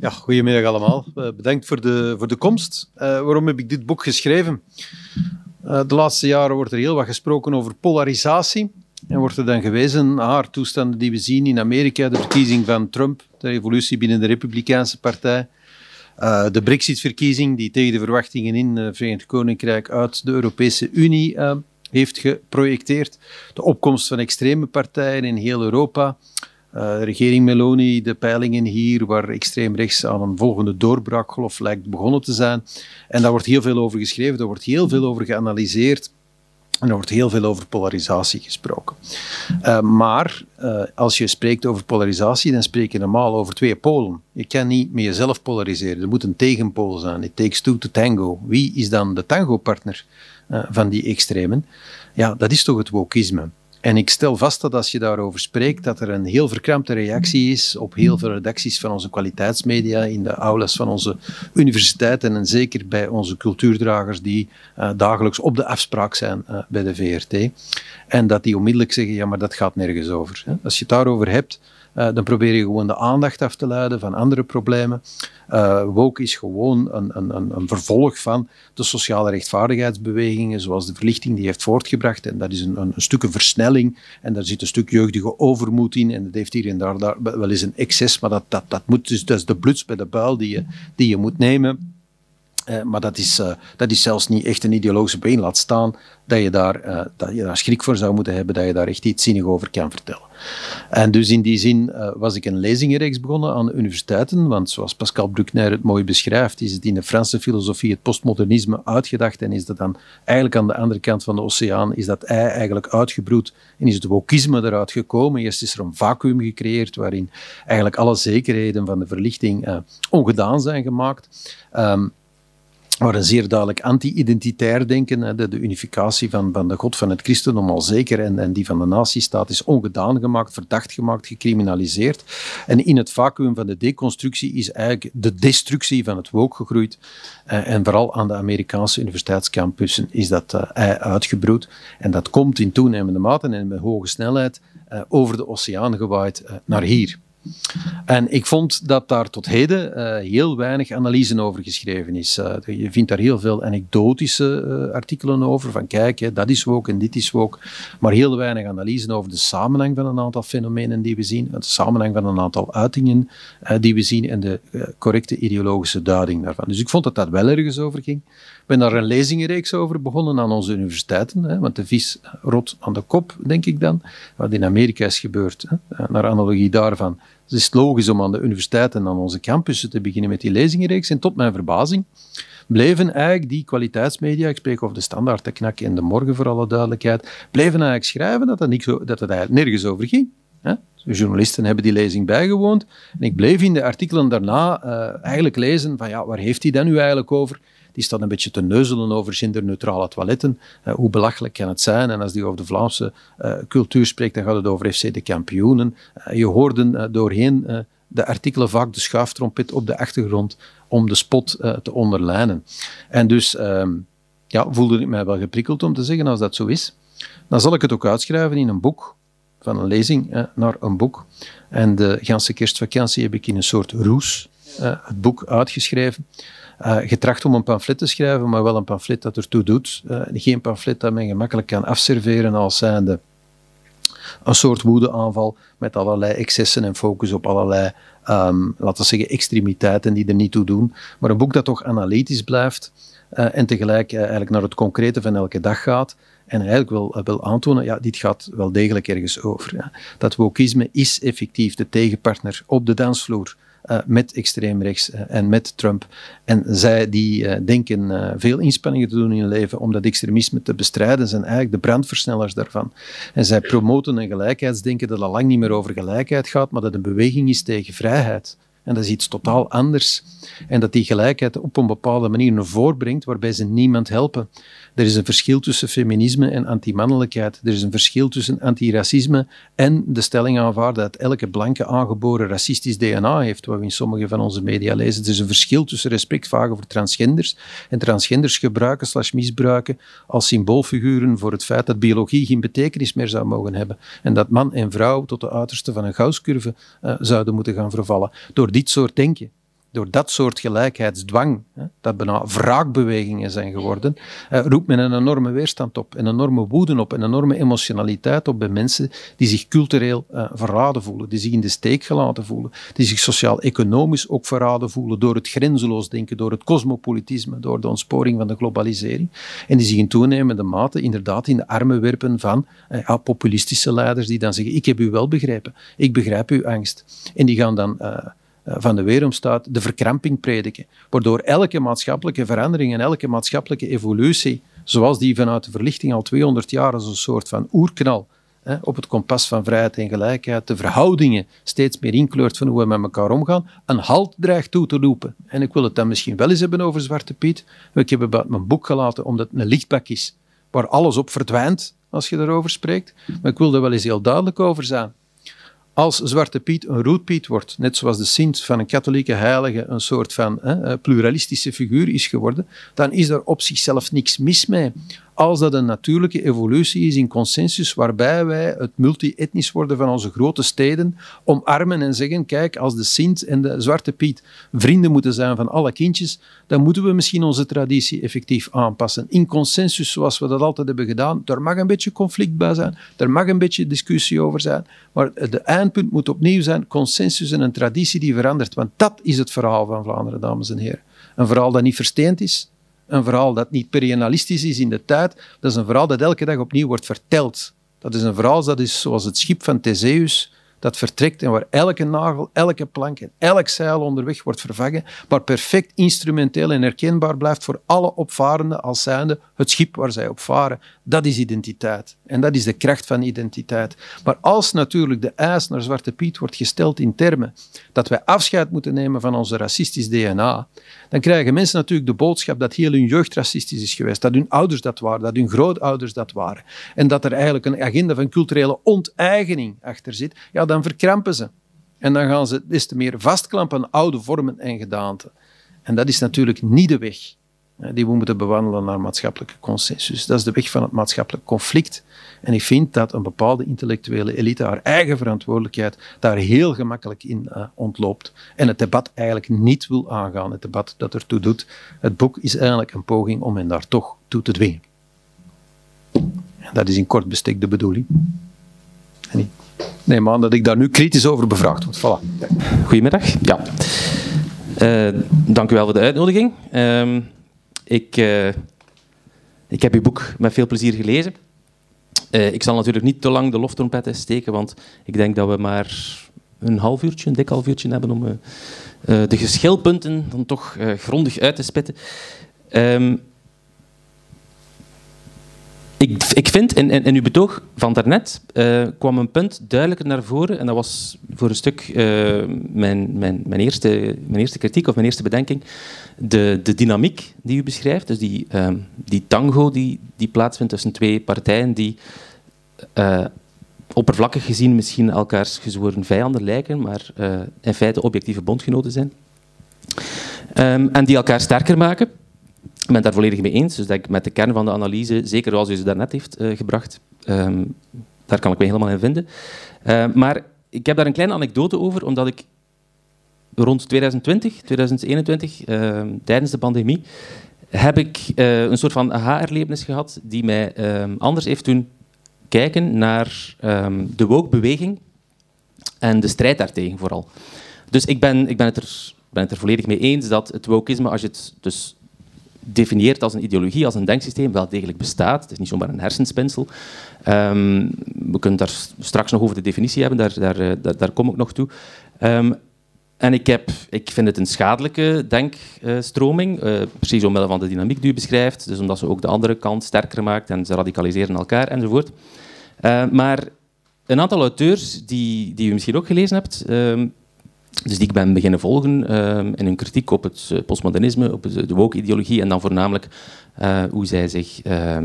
Ja, goedemiddag allemaal. Uh, bedankt voor de, voor de komst. Uh, waarom heb ik dit boek geschreven? Uh, de laatste jaren wordt er heel wat gesproken over polarisatie. En wordt er dan gewezen naar toestanden die we zien in Amerika, de verkiezing van Trump, de revolutie binnen de Republikeinse Partij, de Brexit-verkiezing die tegen de verwachtingen in het Verenigd Koninkrijk uit de Europese Unie heeft geprojecteerd, de opkomst van extreme partijen in heel Europa, uh, regering Meloni, de peilingen hier, waar extreem rechts aan een volgende doorbraakgolf lijkt begonnen te zijn. En daar wordt heel veel over geschreven, daar wordt heel veel over geanalyseerd. En er wordt heel veel over polarisatie gesproken. Uh, maar uh, als je spreekt over polarisatie, dan spreek je normaal over twee polen. Je kan niet met jezelf polariseren. Er moet een tegenpool zijn. It takes two to tango. Wie is dan de tango-partner van die extremen? Ja, dat is toch het wokisme. En ik stel vast dat als je daarover spreekt, dat er een heel verkrampte reactie is op heel veel redacties van onze kwaliteitsmedia, in de aulas van onze universiteiten en zeker bij onze cultuurdragers die uh, dagelijks op de afspraak zijn uh, bij de VRT. En dat die onmiddellijk zeggen, ja, maar dat gaat nergens over. Hè. Als je het daarover hebt, uh, dan probeer je gewoon de aandacht af te leiden van andere problemen. Uh, woke is gewoon een, een, een, vervolg van de sociale rechtvaardigheidsbewegingen, zoals de verlichting die heeft voortgebracht. En dat is een, een, stuk een versnelling en daar zit een stuk jeugdige overmoed in. En dat heeft hier en daar, daar wel eens een excess, maar dat, dat, dat, moet, dus, dat is de bluts bij de buil die je, die je moet nemen. Uh, maar dat is, uh, dat is zelfs niet echt een ideologische been. Laat staan dat je, daar, uh, dat je daar schrik voor zou moeten hebben, dat je daar echt iets zinnig over kan vertellen. En dus in die zin was ik een lezingenreeks begonnen aan de universiteiten, want zoals Pascal Bruckner het mooi beschrijft, is het in de Franse filosofie het postmodernisme uitgedacht en is dat dan eigenlijk aan de andere kant van de oceaan, is dat ei eigenlijk uitgebroed en is het wokisme eruit gekomen. Eerst is er een vacuüm gecreëerd waarin eigenlijk alle zekerheden van de verlichting ongedaan zijn gemaakt. Um, waar een zeer duidelijk anti-identitair denken, de, de, unificatie van, van de God van het christendom al zeker en, en die van de natiestaat is ongedaan gemaakt, verdacht gemaakt, gecriminaliseerd. En in het vacuüm van de deconstructie is eigenlijk de destructie van het woke gegroeid. Uh, en vooral aan de Amerikaanse universiteitscampussen is dat uh, uitgebroed. En dat komt in toenemende mate en met hoge snelheid uh, over de oceaan gewaaid naar hier. En ik vond dat daar tot heden uh, heel weinig analyse over geschreven is. Uh, je vindt daar heel veel anekdotische uh, artikelen over, van kijk, hè, dat is woke en dit is woke, maar heel weinig analyse over de samenhang van een aantal fenomenen die we zien, de samenhang van een aantal uitingen die we zien en de correcte ideologische duiding daarvan. Dus ik vond dat dat wel ergens over ging. Ik ben daar een lezingenreeks over begonnen aan onze universiteiten, hè, want de vis rot aan de kop, denk ik dan, wat in Amerika is gebeurd. Hè, naar analogie daarvan dus het is logisch om aan de universiteiten en aan onze campussen te beginnen met die lezingenreeks. En tot mijn verbazing bleven eigenlijk die kwaliteitsmedia, ik spreek over de Standaard, de Knak en de Morgen voor alle duidelijkheid, bleven eigenlijk schrijven dat het, dat het nergens over ging. Journalisten hebben die lezing bijgewoond. En ik bleef in de artikelen daarna uh, eigenlijk lezen van ja, waar heeft hij dan nu eigenlijk over? Die staat een beetje te neuzelen over genderneutrale toiletten. Uh, hoe belachelijk kan het zijn? En als die over de Vlaamse uh, cultuur spreekt, dan gaat het over FC de kampioenen. Uh, je hoorde doorheen de artikelen vaak de schuiftrompet op de achtergrond om de spot te onderlijnen. En dus ehm, ja, voelde ik mij wel geprikkeld om te zeggen, als dat zo is, dan zal ik het ook uitschrijven in een boek, van een lezing naar een boek. En de ganse kerstvakantie heb ik in een soort roes het boek uitgeschreven uh, getracht om een pamflet te schrijven, maar wel een pamflet dat ertoe doet. Uh, geen pamflet dat men gemakkelijk kan afserveren als zijnde een soort woedeaanval met allerlei excessen en focus op allerlei, um, laten we zeggen, extremiteiten die er niet toe doen. Maar een boek dat toch analytisch blijft uh, en tegelijk eigenlijk naar het concrete van elke dag gaat. En eigenlijk wil, wil aantonen, ja, dit gaat wel degelijk ergens over. Dat wokisme is effectief de tegenpartner op de dansvloer uh, met extreemrechts uh, en met Trump. En zij die uh, denken veel inspanningen te doen in hun leven om dat extremisme te bestrijden, zijn eigenlijk de brandversnellers daarvan. En zij promoten een gelijkheidsdenken dat al lang niet meer over gelijkheid gaat, maar dat een beweging is tegen vrijheid. En dat is iets totaal anders. En dat die gelijkheid op een bepaalde manier naar voren brengt, waarbij ze niemand helpen. Er is een verschil tussen feminisme en antimannelijkheid. Er is een verschil tussen antiracisme en de stelling aanvaarden dat elke blanke aangeboren racistisch DNA heeft, wat we in sommige van onze media lezen. Er is een verschil tussen respect vragen voor transgenders en transgenders gebruiken slash misbruiken als symboolfiguren voor het feit dat biologie geen betekenis meer zou mogen hebben en dat man en vrouw tot de uiterste van een gausscurve uh, zouden moeten gaan vervallen. Door dit soort denken door dat soort gelijkheidsdwang, hè, dat bijna wraakbewegingen zijn geworden, eh, roept men een enorme weerstand op, een enorme woede op, een enorme emotionaliteit op bij mensen die zich cultureel uh, verraden voelen, die zich in de steek gelaten voelen, die zich sociaal-economisch ook verraden voelen door het grenzeloos denken, door het cosmopolitisme, door de ontsporing van de globalisering, en die zich in toenemende mate inderdaad in de armen werpen van ja, populistische leiders die dan zeggen, ik heb u wel begrepen, ik begrijp uw angst. En die gaan dan uh, van de weeromstaat de verkramping prediken, waardoor elke maatschappelijke verandering en elke maatschappelijke evolutie, zoals die vanuit de verlichting al 200 jaar als een soort van oerknal hè, op het kompas van vrijheid en gelijkheid, de verhoudingen steeds meer inkleurt van hoe we met elkaar omgaan, een halt dreigt toe te roepen. En ik wil het dan misschien wel eens hebben over Zwarte Piet. Ik heb het mijn boek gelaten omdat het een lichtbak is, waar alles op verdwijnt als je daarover spreekt. Maar ik wil er wel eens heel duidelijk over zijn. Als Zwarte Piet een roetpiet wordt, net zoals de Sint van een katholieke heilige een soort van hè, pluralistische figuur is geworden, dan is er op zichzelf niks mis mee als dat een natuurlijke evolutie is in consensus, waarbij wij het multi-etnisch worden van onze grote steden omarmen en zeggen, kijk, als de Sint en de Zwarte Piet vrienden moeten zijn van alle kindjes, dan moeten we misschien onze traditie effectief aanpassen. In consensus, zoals we dat altijd hebben gedaan. Er mag een beetje conflict bij zijn, er mag een beetje discussie over zijn, maar de eindpunt moet opnieuw zijn consensus en een traditie die verandert. Want dat is het verhaal van Vlaanderen, dames en heren. Een verhaal dat niet versteend is, een verhaal dat niet perianalistisch is in de tijd. Dat is een verhaal dat elke dag opnieuw wordt verteld. Dat is een verhaal dat is zoals het schip van Theseus dat vertrekt en waar elke nagel, elke plank en elk zeil onderweg wordt vervangen, maar perfect instrumenteel en herkenbaar blijft voor alle opvarenden als zijnde het schip waar zij op varen. Dat is identiteit. En dat is de kracht van identiteit. Maar als natuurlijk de eis naar Zwarte Piet wordt gesteld in termen dat wij afscheid moeten nemen van onze racistisch DNA, dan krijgen mensen natuurlijk de boodschap dat heel hun jeugd racistisch is geweest, dat hun ouders dat waren, dat hun grootouders dat waren. En dat er eigenlijk een agenda van culturele onteigening achter zit. Ja, dan verkrampen ze. En dan gaan ze des te meer vastklampen aan oude vormen en gedaanten. En dat is natuurlijk niet de weg die we moeten bewandelen naar maatschappelijke consensus. Dat is de weg van het maatschappelijk conflict. En ik vind dat een bepaalde intellectuele elite haar eigen verantwoordelijkheid daar heel gemakkelijk in uh, ontloopt. En het debat eigenlijk niet wil aangaan, het debat dat ertoe doet. Het boek is eigenlijk een poging om hen daar toch toe te dwingen. En dat is in kort bestek de bedoeling. En ik neem aan dat ik daar nu kritisch over bevraagd word. Voilà. Goedemiddag. Ja. Uh, dank u wel voor de uitnodiging. Uh, ik, uh, ik heb uw boek met veel plezier gelezen. Uh, ik zal natuurlijk niet te lang de loftrompetten steken, want ik denk dat we maar een half uurtje, een dik half uurtje hebben om uh, de geschilpunten dan toch grondig uit te spitten. Um, ik, ik vind, in, in, uw betoog van daarnet uh, kwam een punt duidelijker naar voren. En dat was voor een stuk uh, mijn, mijn, mijn, eerste, mijn eerste kritiek of mijn eerste bedenking. De, de dynamiek die u beschrijft, dus die, uh, die tango die, die plaatsvindt tussen twee partijen die oppervlakkig gezien misschien elkaars gezworen vijanden lijken, maar in feite objectieve bondgenoten zijn. Um, en die elkaar sterker maken. Ik ben het daar volledig mee eens. Dus dat ik met de kern van de analyse, zeker zoals u ze daarnet heeft uh, gebracht, um, daar kan ik me helemaal in vinden. Uh, maar ik heb daar een kleine anekdote over, omdat ik rond 2020, 2021, uh, tijdens de pandemie, heb ik uh, een soort van aha-erlevenis gehad die mij ehm, anders heeft doen kijken naar de woke-beweging en de strijd daartegen vooral. Dus ik ben, ik ben, het er, ben het er volledig mee eens dat het wokeisme, als je het dus definieert als een ideologie, als een denksysteem, wel degelijk bestaat. Het is niet zomaar een hersenspinsel. Um, we kunnen daar straks nog over de definitie hebben, daar, daar, eh, daar, kom ik nog toe. Um, en ik, heb, ik vind het een schadelijke denkstroming, uh, precies omwille van de dynamiek die u beschrijft, dus omdat ze ook de andere kant sterker maakt en ze radicaliseren elkaar enzovoort. Uh, maar een aantal auteurs die, die u misschien ook gelezen hebt, dus die ik ben beginnen volgen uh, in hun kritiek op het eh, postmodernisme, op de woke-ideologie en dan voornamelijk uh, hoe zij zich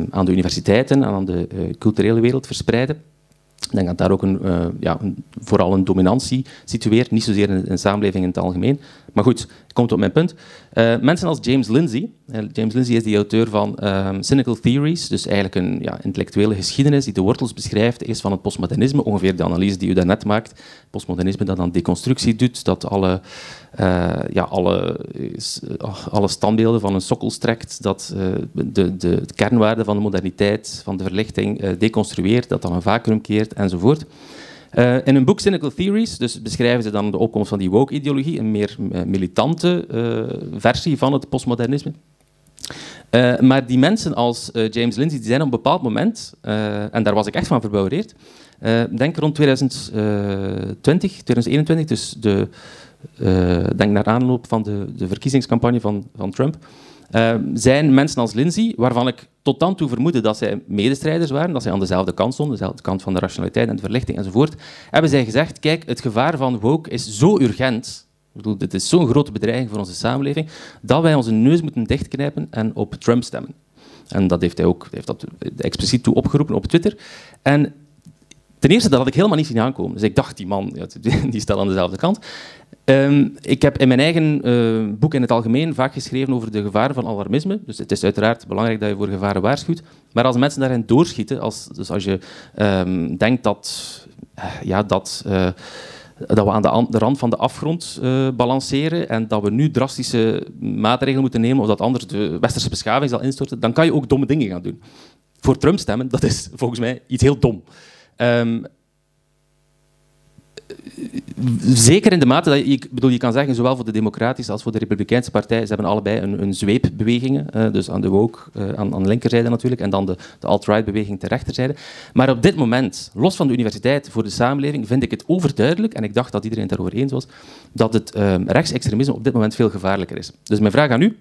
aan de universiteiten en aan de culturele wereld verspreiden. Ik denk dat daar ook een, ja, vooral een dominantie situeert, niet zozeer in de samenleving in het algemeen, Maar goed, komt op mijn punt. Uh, mensen als James Lindsay. James Lindsay is de auteur van um, Cynical Theories, dus eigenlijk een ja, intellectuele geschiedenis die de wortels beschrijft, eerst van het postmodernisme, ongeveer de analyse die u daarnet maakt. Postmodernisme dat dan deconstructie doet, dat alle, uh, ja, alle, alle standbeelden van een sokkel strekt, dat de, de, kernwaarden van de moderniteit, van de verlichting deconstrueert, dat dan een vacuüm keert enzovoort. Uh, in hun boek Cynical Theories dus beschrijven ze dan de opkomst van die woke-ideologie, een meer uh, militante uh, versie van het postmodernisme. maar die mensen als James Lindsay die zijn op een bepaald moment, en daar was ik echt van verbouwereerd, denk rond 2020, 2021, dus de, denk naar aanloop van de, de verkiezingscampagne van, van Trump, uh, zijn mensen als Lindsay, waarvan ik tot dan toe vermoedde dat zij medestrijders waren, dat zij aan dezelfde kant stonden, dezelfde kant van de rationaliteit en de verlichting enzovoort, hebben zij gezegd, kijk, het gevaar van woke is zo urgent, ik bedoel, dit is zo'n grote bedreiging voor onze samenleving, dat wij onze neus moeten dichtknijpen en op Trump stemmen. En dat heeft hij ook heeft dat expliciet toe opgeroepen op Twitter. En ten eerste, dat had ik helemaal niet zien aankomen. Dus ik dacht, die man die staat aan dezelfde kant. Um, ik heb in mijn eigen uh, boek in het algemeen vaak geschreven over de gevaren van alarmisme. Dus het is uiteraard belangrijk dat je voor gevaren waarschuwt. Maar als mensen daarin doorschieten, als, dus als je um, denkt dat, uh, ja, dat, uh, dat we aan de, de, rand van de afgrond balanceren en dat we nu drastische maatregelen moeten nemen of dat anders de westerse beschaving zal instorten, dan kan je ook domme dingen gaan doen. Voor Trump stemmen, dat is volgens mij iets heel dom. Um, zeker in de mate dat je, ik bedoel, je kan zeggen, zowel voor de Democratische als voor de Republikeinse Partij, ze hebben allebei een, een zweepbewegingen, uh, dus aan de woke, uh, aan, aan, de linkerzijde natuurlijk, en dan de, de alt-right-beweging ter rechterzijde. Maar op dit moment, los van de universiteit, voor de samenleving, vind ik het overduidelijk, en ik dacht dat iedereen het daarover eens was, dat het uh, rechtsextremisme op dit moment veel gevaarlijker is. Dus mijn vraag aan u,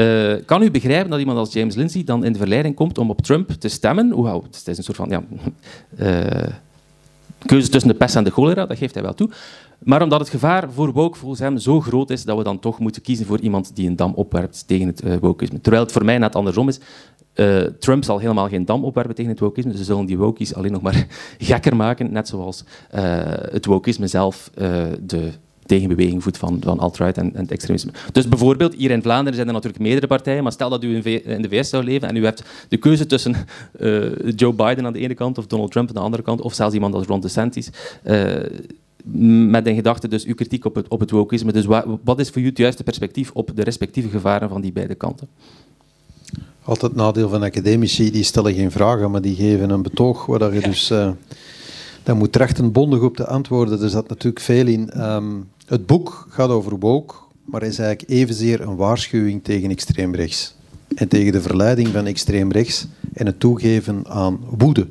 uh, kan u begrijpen dat iemand als James Lindsay dan in de verleiding komt om op Trump te stemmen? Hoe, het is een soort van ja, uh, keuze tussen de pest en de cholera, dat geeft hij wel toe. Maar omdat het gevaar voor woke volgens hem zo groot is, dat we dan toch moeten kiezen voor iemand die een dam opwerpt tegen het uh, wokeisme. Terwijl het voor mij net andersom is. Trump zal helemaal geen dam opwerpen tegen het wokeisme. Ze zullen die wokies alleen nog maar gekker maken, net zoals het wokeisme zelf de tegenbeweging voedt van, van alt-right en, en extremisme. Dus bijvoorbeeld, hier in Vlaanderen zijn er natuurlijk meerdere partijen, maar stel dat u in, in de VS zou leven en u hebt de keuze tussen uh, Joe Biden aan de ene kant of Donald Trump aan de andere kant, of zelfs iemand als Ron DeSantis, uh, met in gedachte dus uw kritiek op het, op het wokeisme. Dus wat, wat is voor u het juiste perspectief op de respectieve gevaren van die beide kanten? Altijd het nadeel van academici, die stellen geen vragen, maar die geven een betoog waar je dus... Uh, dan moet recht bondig op te antwoorden. Er zat natuurlijk veel in. Um, het boek gaat over woke, maar is eigenlijk evenzeer een waarschuwing tegen extreem rechts. En tegen de verleiding van extreem rechts en het toegeven aan woede.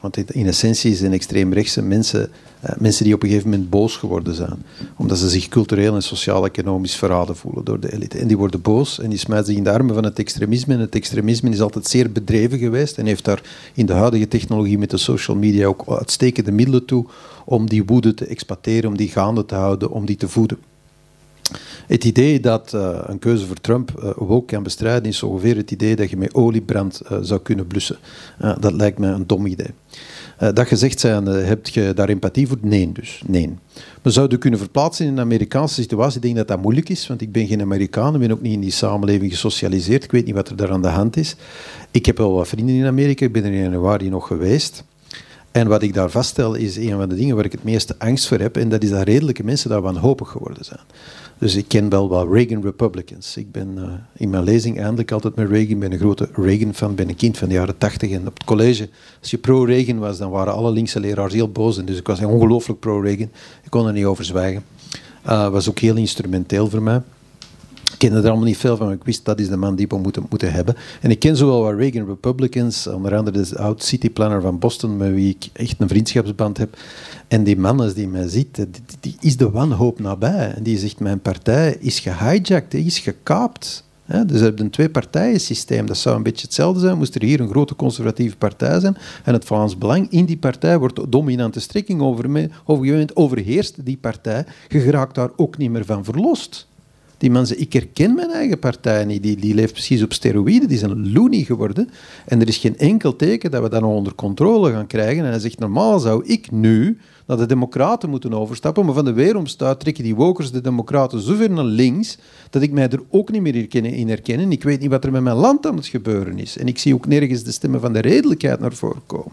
Want in essentie zijn extreemrechtse mensen eh, mensen die op een gegeven moment boos geworden zijn. Omdat ze zich cultureel en sociaal-economisch verraden voelen door de elite. En die worden boos en die smijten zich in de armen van het extremisme. En het extremisme is altijd zeer bedreven geweest en heeft daar in de huidige technologie met de social media ook uitstekende middelen toe om die woede te exploiteren, om die gaande te houden, om die te voeden. Het idee dat uh, een keuze voor Trump uh, woke kan bestrijden, is ongeveer het idee dat je met oliebrand zou kunnen blussen. dat lijkt me een dom idee. Dat gezegd zijn, heb je daar empathie voor? Nee, dus. Nee. We zouden kunnen verplaatsen in een Amerikaanse situatie. Ik denk dat dat moeilijk is, want ik ben geen Amerikaan. Ik ben ook niet in die samenleving gesocialiseerd. Ik weet niet wat er daar aan de hand is. Ik heb wel wat vrienden in Amerika. Ik ben er in januari nog geweest. En wat ik daar vaststel is een van de dingen waar ik het meeste angst voor heb. En dat is dat redelijke mensen daar wanhopig geworden zijn. Dus ik ken wel wat Reagan Republicans. Ik ben uh, in mijn lezing eindelijk altijd met Reagan. ben een grote Reagan-fan, ben een kind van de jaren tachtig. En op het college, als je pro-Reagan was, dan waren alle linkse leraars heel boos. En dus ik was ongelooflijk pro-Reagan. Ik kon er niet over zwijgen. Uh, was ook heel instrumenteel voor mij. Ik kende er allemaal niet veel van, maar ik wist dat is de man die we moeten, moeten hebben. En ik ken zowel wat Reagan Republicans, onder andere de oud city planner van Boston, met wie ik echt een vriendschapsband heb. En die man, als die mij ziet, die, die is de wanhoop nabij. En die zegt, mijn partij is gehijacked, is gekaapt. Ja, dus we hebben een twee-partijen-systeem. Dat zou een beetje hetzelfde zijn. Moest er hier een grote conservatieve partij zijn en het Vlaams Belang in die partij wordt dominante strekking over, over overheerst die partij. Je geraakt daar ook niet meer van verlost. Die mensen, ik herken mijn eigen partij niet, die, die leeft precies op steroïden, die een loony geworden. En er is geen enkel teken dat we dat nog onder controle gaan krijgen. En hij zegt, normaal zou ik nu naar de democraten moeten overstappen. Maar van de weeromstuit trekken die wokers de democraten zo ver naar links dat ik mij er ook niet meer in herken. Ik weet niet wat er met mijn land aan het gebeuren is. En ik zie ook nergens de stemmen van de redelijkheid naar voren komen.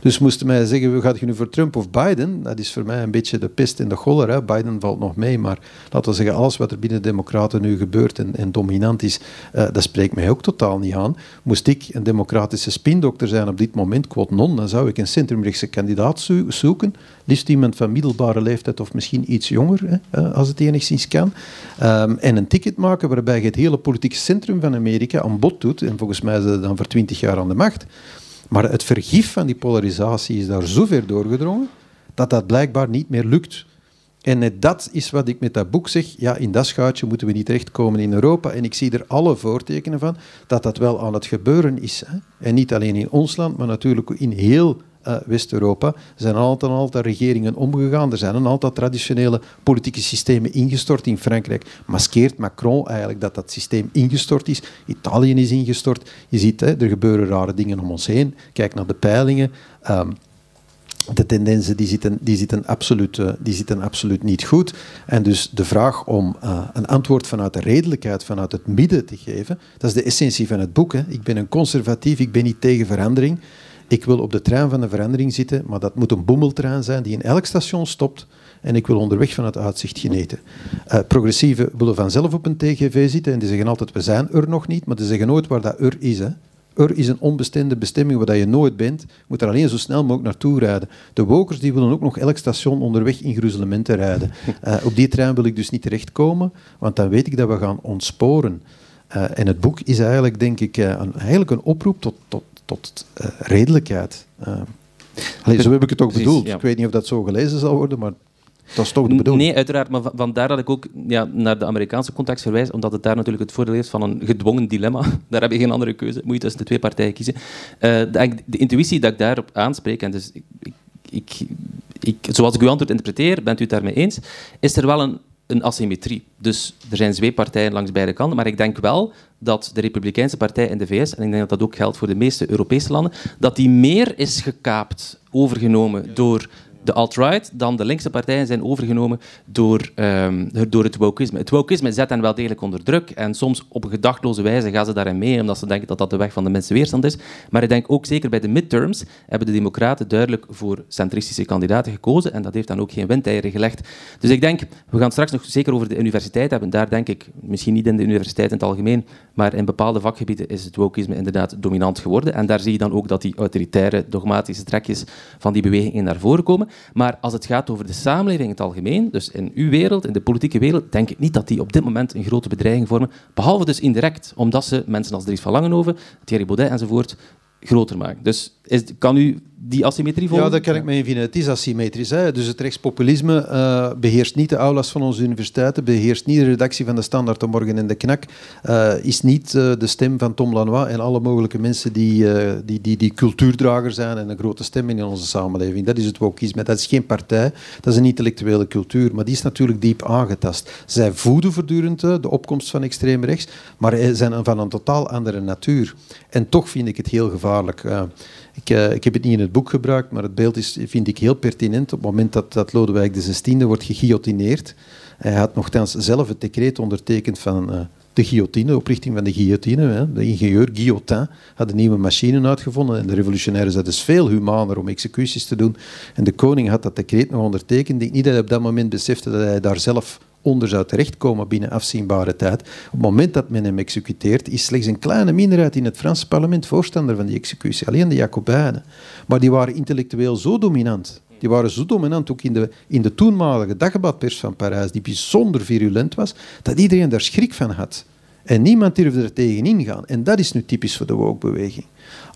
Dus moesten mij zeggen, we gaan nu voor Trump of Biden? Dat is voor mij een beetje de pest in de cholera. Biden valt nog mee, maar laten we zeggen, alles wat er binnen de democraten nu gebeurt en, en dominant is, uh, dat spreekt mij ook totaal niet aan. Moest ik een democratische spindokter zijn op dit moment, quote non, dan zou ik een centrumrechtse kandidaat zoeken. Liefst iemand van middelbare leeftijd of misschien iets jonger, hè, eh, als het enigszins kan. Um, en een ticket maken waarbij je het hele politieke centrum van Amerika aan bod doet. En volgens mij is dat dan voor twintig jaar aan de macht. Maar het vergif van die polarisatie is daar zo ver doorgedrongen dat dat blijkbaar niet meer lukt. En net dat is wat ik met dat boek zeg. Ja, in dat schuitje moeten we niet terechtkomen in Europa. En ik zie er alle voortekenen van dat dat wel aan het gebeuren is. Hè. En niet alleen in ons land, maar natuurlijk in heel uh, West-Europa. Er zijn altijd een aantal regeringen omgegaan. Er zijn een aantal traditionele politieke systemen ingestort. In Frankrijk maskeert Macron eigenlijk dat dat systeem ingestort is. Italië is ingestort. Je ziet, hè, er gebeuren rare dingen om ons heen. Kijk naar de peilingen. Um, de tendensen die zitten, die, zitten absoluut, uh, die zitten absoluut niet goed. En dus de vraag om uh, een antwoord vanuit de redelijkheid, vanuit het midden te geven, dat is de essentie van het boek. Hè. Ik ben een conservatief, ik ben niet tegen verandering. Ik wil op de trein van de verandering zitten, maar dat moet een boemeltrein zijn die in elk station stopt. En ik wil onderweg van het uitzicht genieten. Uh, progressieven willen vanzelf op een TGV zitten en die zeggen altijd, we zijn er nog niet, maar die zeggen nooit waar dat er is. Hè. Er is een onbestemde bestemming waar je nooit bent. Je moet er alleen zo snel mogelijk naartoe rijden. De wokers die willen ook nog elk station onderweg in gruzelementen rijden. Uh, op die trein wil ik dus niet terechtkomen, want dan weet ik dat we gaan ontsporen. Uh, en het boek is eigenlijk, denk ik, een, eigenlijk een oproep tot, tot tot uh, redelijkheid. Uh, allee, zo heb ik het ook bedoeld. Ik weet niet of dat zo gelezen zal worden, maar dat is toch de bedoeling? Nee, uiteraard. Maar vandaar dat ik ook ja, naar de Amerikaanse context verwijs, omdat het daar natuurlijk het voordeel heeft van een gedwongen dilemma. Daar heb je geen andere keuze. Moet je tussen de twee partijen kiezen. Uh, de, de, intuïtie dat ik daarop aanspreek, en dus ik, ik, ik, zoals ik uw antwoord interpreteer, bent u het daarmee eens, is er wel een een asymmetrie. Dus er zijn twee partijen langs beide kanten, maar ik denk wel dat de Republikeinse Partij in de VS, en ik denk dat dat ook geldt voor de meeste Europese landen, dat die meer is gekaapt, overgenomen door de alt-right dan de linkse partijen zijn overgenomen door, um, door het wokisme. Het wokisme zet hen wel degelijk onder druk en soms op een gedachtloze wijze gaan ze daarin mee omdat ze denken dat dat de weg van de minste weerstand is. Maar ik denk ook zeker bij de midterms hebben de democraten duidelijk voor centristische kandidaten gekozen en dat heeft dan ook geen windeieren gelegd. Dus ik denk, we gaan straks nog zeker over de universiteit hebben. Daar denk ik, misschien niet in de universiteit in het algemeen, maar in bepaalde vakgebieden is het wokisme inderdaad dominant geworden. En daar zie je dan ook dat die autoritaire, dogmatische trekjes van die beweging naar voren komen. Maar als het gaat over de samenleving in het algemeen, dus in uw wereld, in de politieke wereld, denk ik niet dat die op dit moment een grote bedreiging vormen. Behalve dus indirect, omdat ze mensen als Dries van Langenhoven, Thierry Baudet enzovoort groter maken. Dus is, kan u die asymmetrie volgen? Ja, dat kan ik me vinden. Het is asymmetrisch. Hè. Dus het rechtspopulisme uh, beheerst niet de aulas van onze universiteiten, beheerst niet de redactie van de Standaard de Morgen en de Knak, uh, is niet uh, de stem van Tom Lanois en alle mogelijke mensen die, die, die, die cultuurdrager zijn en een grote stem in onze samenleving. Dat is het wokisme. Dat is geen partij, dat is een intellectuele cultuur, maar die is natuurlijk diep aangetast. Zij voeden voortdurend de opkomst van extreem rechts, maar zijn van een totaal andere natuur. En toch vind ik het heel gevaarlijk. Ik, uh, ik, heb het niet in het boek gebruikt, maar het beeld is, vind ik heel pertinent. Op het moment dat, dat Lodewijk XVI wordt geguillotineerd, hij had nogthans zelf het decreet ondertekend van uh, de guillotine, oprichting van de guillotine. Hè. De ingenieur Guillotin had een nieuwe machine uitgevonden en de revolutionairen zeiden het is veel humaner om executies te doen. En de koning had dat decreet nog ondertekend. Ik denk niet dat hij op dat moment besefte dat hij daar zelf onder zou terechtkomen binnen afzienbare tijd. Op het moment dat men hem executeert, is slechts een kleine minderheid in het Franse parlement voorstander van die executie. Alleen de Jacobijnen. Maar die waren intellectueel zo dominant. Die waren zo dominant ook in de, in de toenmalige dagbadpers van Parijs, die bijzonder virulent was, dat iedereen daar schrik van had. En niemand durfde er tegen ingaan. En dat is nu typisch voor de woke-beweging.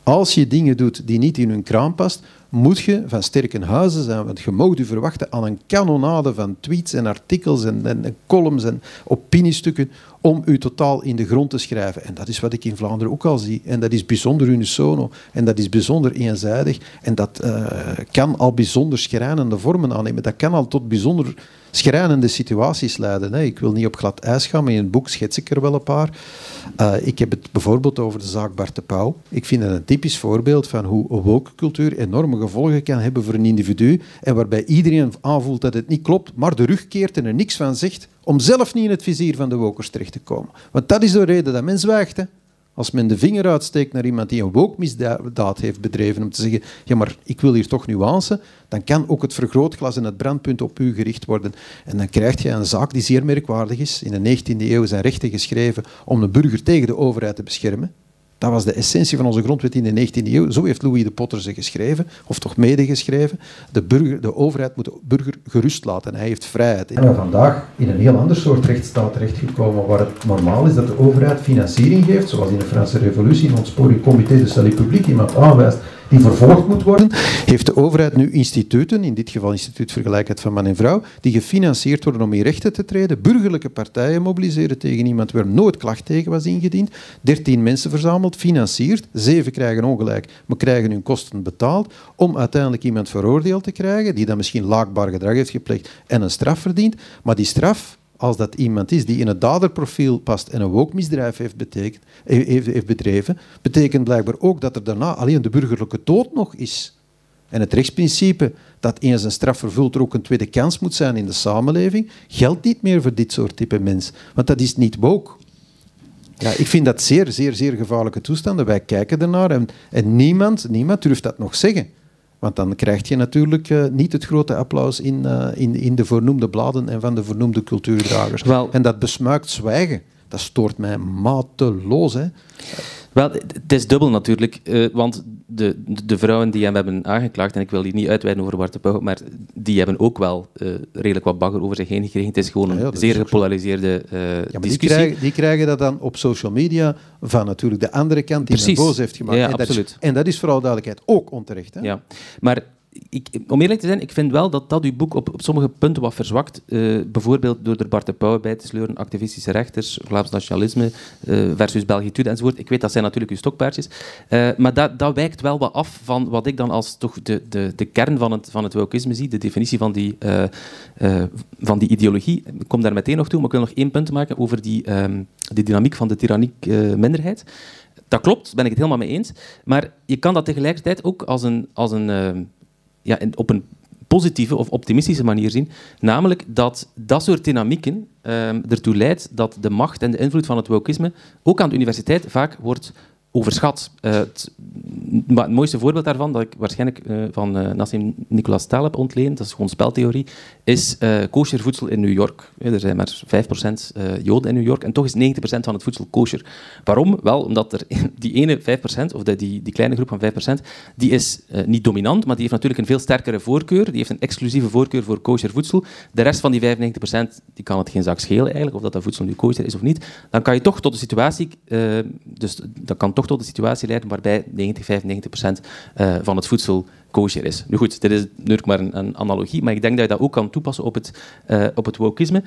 Als je dingen doet die niet in hun kraam past, moet je van sterke huizen zijn. Want je mag je verwachten aan een kanonade van tweets en artikels en, en, columns en opiniestukken om u totaal in de grond te schrijven. En dat is wat ik in Vlaanderen ook al zie. En dat is bijzonder unisono. En dat is bijzonder eenzijdig. En dat uh, kan al bijzonder schrijnende vormen aannemen. Dat kan al tot bijzonder schrijnende situaties leiden. Hè. Ik wil niet op glad ijs gaan, maar in het boek schets ik er wel een paar. Uh, ik heb het bijvoorbeeld over de zaak Bart de Pauw. Ik vind dat een typisch voorbeeld van hoe woke cultuur enorme gevolgen kan hebben voor een individu en waarbij iedereen aanvoelt dat het niet klopt, maar de rug keert en er niks van zegt om zelf niet in het vizier van de wokers terecht te komen. Want dat is de reden dat men zwijgt. Als men de vinger uitsteekt naar iemand die een wookmisdaad heeft bedreven, om te zeggen, ja, maar ik wil hier toch nuance, dan kan ook het vergrootglas en het brandpunt op u gericht worden. En dan krijg je een zaak die zeer merkwaardig is. In de 19e eeuw zijn rechten geschreven om de burger tegen de overheid te beschermen. Dat was de essentie van onze grondwet in de 19e eeuw. Zo heeft Louis de Potter ze geschreven, of toch medegeschreven. De, burger, de overheid moet de burger gerust laten. Hij heeft vrijheid. En we vandaag in een heel ander soort rechtsstaat terechtgekomen, waar het normaal is dat de overheid financiering geeft, zoals in de Franse Revolutie, in ontsporing Comité de Salut Public iemand aanwijst die vervolgd moet worden, heeft de overheid nu instituten, in dit geval Instituut Vergelijkheid van Man en Vrouw, die gefinancierd worden om in rechten te treden, burgerlijke partijen mobiliseren tegen iemand waar nooit klacht tegen was ingediend, dertien mensen verzameld, financiert, zeven krijgen ongelijk, maar krijgen hun kosten betaald, om uiteindelijk iemand veroordeeld te krijgen, die dan misschien laakbaar gedrag heeft gepleegd en een straf verdient, maar die straf als dat iemand is die in het daderprofiel past en een wookmisdrijf heeft, betekend, heeft, heeft bedreven, betekent blijkbaar ook dat er daarna alleen de burgerlijke dood nog is. En het rechtsprincipe dat eens een straf vervult er ook een tweede kans moet zijn in de samenleving, geldt niet meer voor dit soort type mens. Want dat is niet woke. Ja, ik vind dat zeer, zeer, zeer gevaarlijke toestanden. Wij kijken ernaar en, en niemand, niemand durft dat nog zeggen. Want dan krijg je natuurlijk uh, niet het grote applaus in, uh, in, in de voornoemde bladen en van de voornoemde cultuurdragers. Wel, en dat besmuikt zwijgen, dat stoort mij mateloos. Hè. Wel, het is dubbel natuurlijk, uh, want de, de vrouwen die hem hebben aangeklaagd, en ik wil hier niet uitweiden over Bart de Pauw, maar die hebben ook wel uh, redelijk wat bagger over zich heen gekregen. Het is gewoon een ja, zeer gepolariseerde uh, ja, discussie. Die krijgen, die krijgen, dat dan op social media van natuurlijk de andere kant die Precies. boos heeft gemaakt. En, absoluut. Dat is, en dat is vooral duidelijkheid ook onterecht. Hè? Ja, maar ik, om eerlijk te zijn, ik vind wel dat dat uw boek op, op sommige punten wat verzwakt. Uh, bijvoorbeeld door er Bart de Pauw bij te sleuren, activistische rechters, Vlaams nationalisme uh, versus Belgitude enzovoort. Ik weet, dat zijn natuurlijk uw stokpaardjes. Uh, maar dat, dat wijkt wel wat af van wat ik dan als toch de, de, de kern van het, van het zie, de definitie van die, van die ideologie. Ik kom daar meteen nog toe, maar ik wil nog één punt maken over die, die dynamiek van de tyranniek minderheid. Dat klopt, daar ben ik het helemaal mee eens. Maar je kan dat tegelijkertijd ook als een, als een ehm, ja, op een positieve of optimistische manier zien. Namelijk dat dat soort dynamieken um, ertoe leidt dat de macht en de invloed van het wokisme ook aan de universiteit vaak wordt overschat. Uh, het, het, mooiste voorbeeld daarvan, dat ik waarschijnlijk uh, van uh, Nassim Nicolas Taleb heb ontleend, dat is gewoon speltheorie, is kosher voedsel in New York. er zijn maar 5% Joden in New York en toch is 90% van het voedsel kosher. Waarom? Wel, omdat er die ene 5%, of die, die kleine groep van 5%, die is niet dominant, maar die heeft natuurlijk een veel sterkere voorkeur. Die heeft een exclusieve voorkeur voor kosher voedsel. De rest van die 95% die kan het geen zak schelen eigenlijk, of dat dat voedsel nu kosher is of niet. Dan kan je toch tot de situatie, dus dat kan toch tot de situatie leiden waarbij 90, 95 procent uh, van het voedsel kosher is. Nu goed, dit is natuurlijk maar een, een, analogie, maar ik denk dat je dat ook kan toepassen op het, uh, op het wokisme.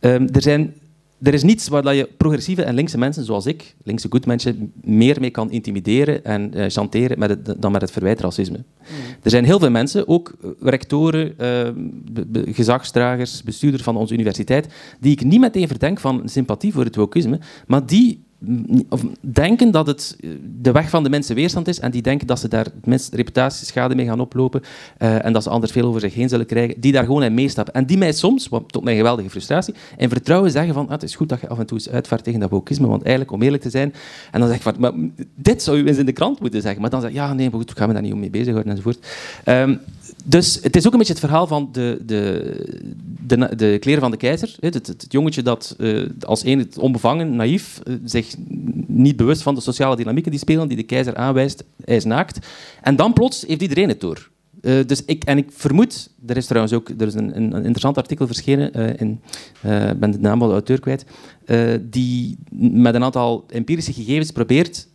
Um, er zijn er is niets waar je progressieve en linkse mensen zoals ik, linkse goedmensen, meer mee kan intimideren en uh, chanteren met het, dan met het verwijt racisme. Mm. Er zijn heel veel mensen, ook rectoren, uh, be, be, gezagsdragers, bestuurders van onze universiteit, die ik niet meteen verdenk van sympathie voor het wokisme, maar die denken dat het eh, de weg van de mensen weerstand is en die denken dat ze daar minst reputatieschade mee gaan oplopen uh, en dat ze anders veel over zich heen zullen krijgen, die daar gewoon in meestappen. En die mij soms, tot mijn geweldige frustratie, in vertrouwen zeggen van ah, het is goed dat je af en toe eens uitvaart tegen dat wokisme, want eigenlijk, om eerlijk te zijn, en dan zeg ik van, dit zou u eens in de krant moeten zeggen. Maar dan zeg ik, ja, nee, maar goed, ik ga me daar niet mee bezighouden enzovoort. Um, dus het is ook een beetje het verhaal van de, de, de, de kleren van de keizer. Het, het, het jongetje dat uh, als een onbevangen, naïef, uh, zich niet bewust van de sociale dynamieken die spelen, die de keizer aanwijst, hij is naakt. En dan plots heeft iedereen het door. Uh, dus ik, en ik vermoed, er is trouwens ook er is een, een interessant artikel verschenen, uh, ben de naam van de auteur kwijt, die met een aantal empirische gegevens probeert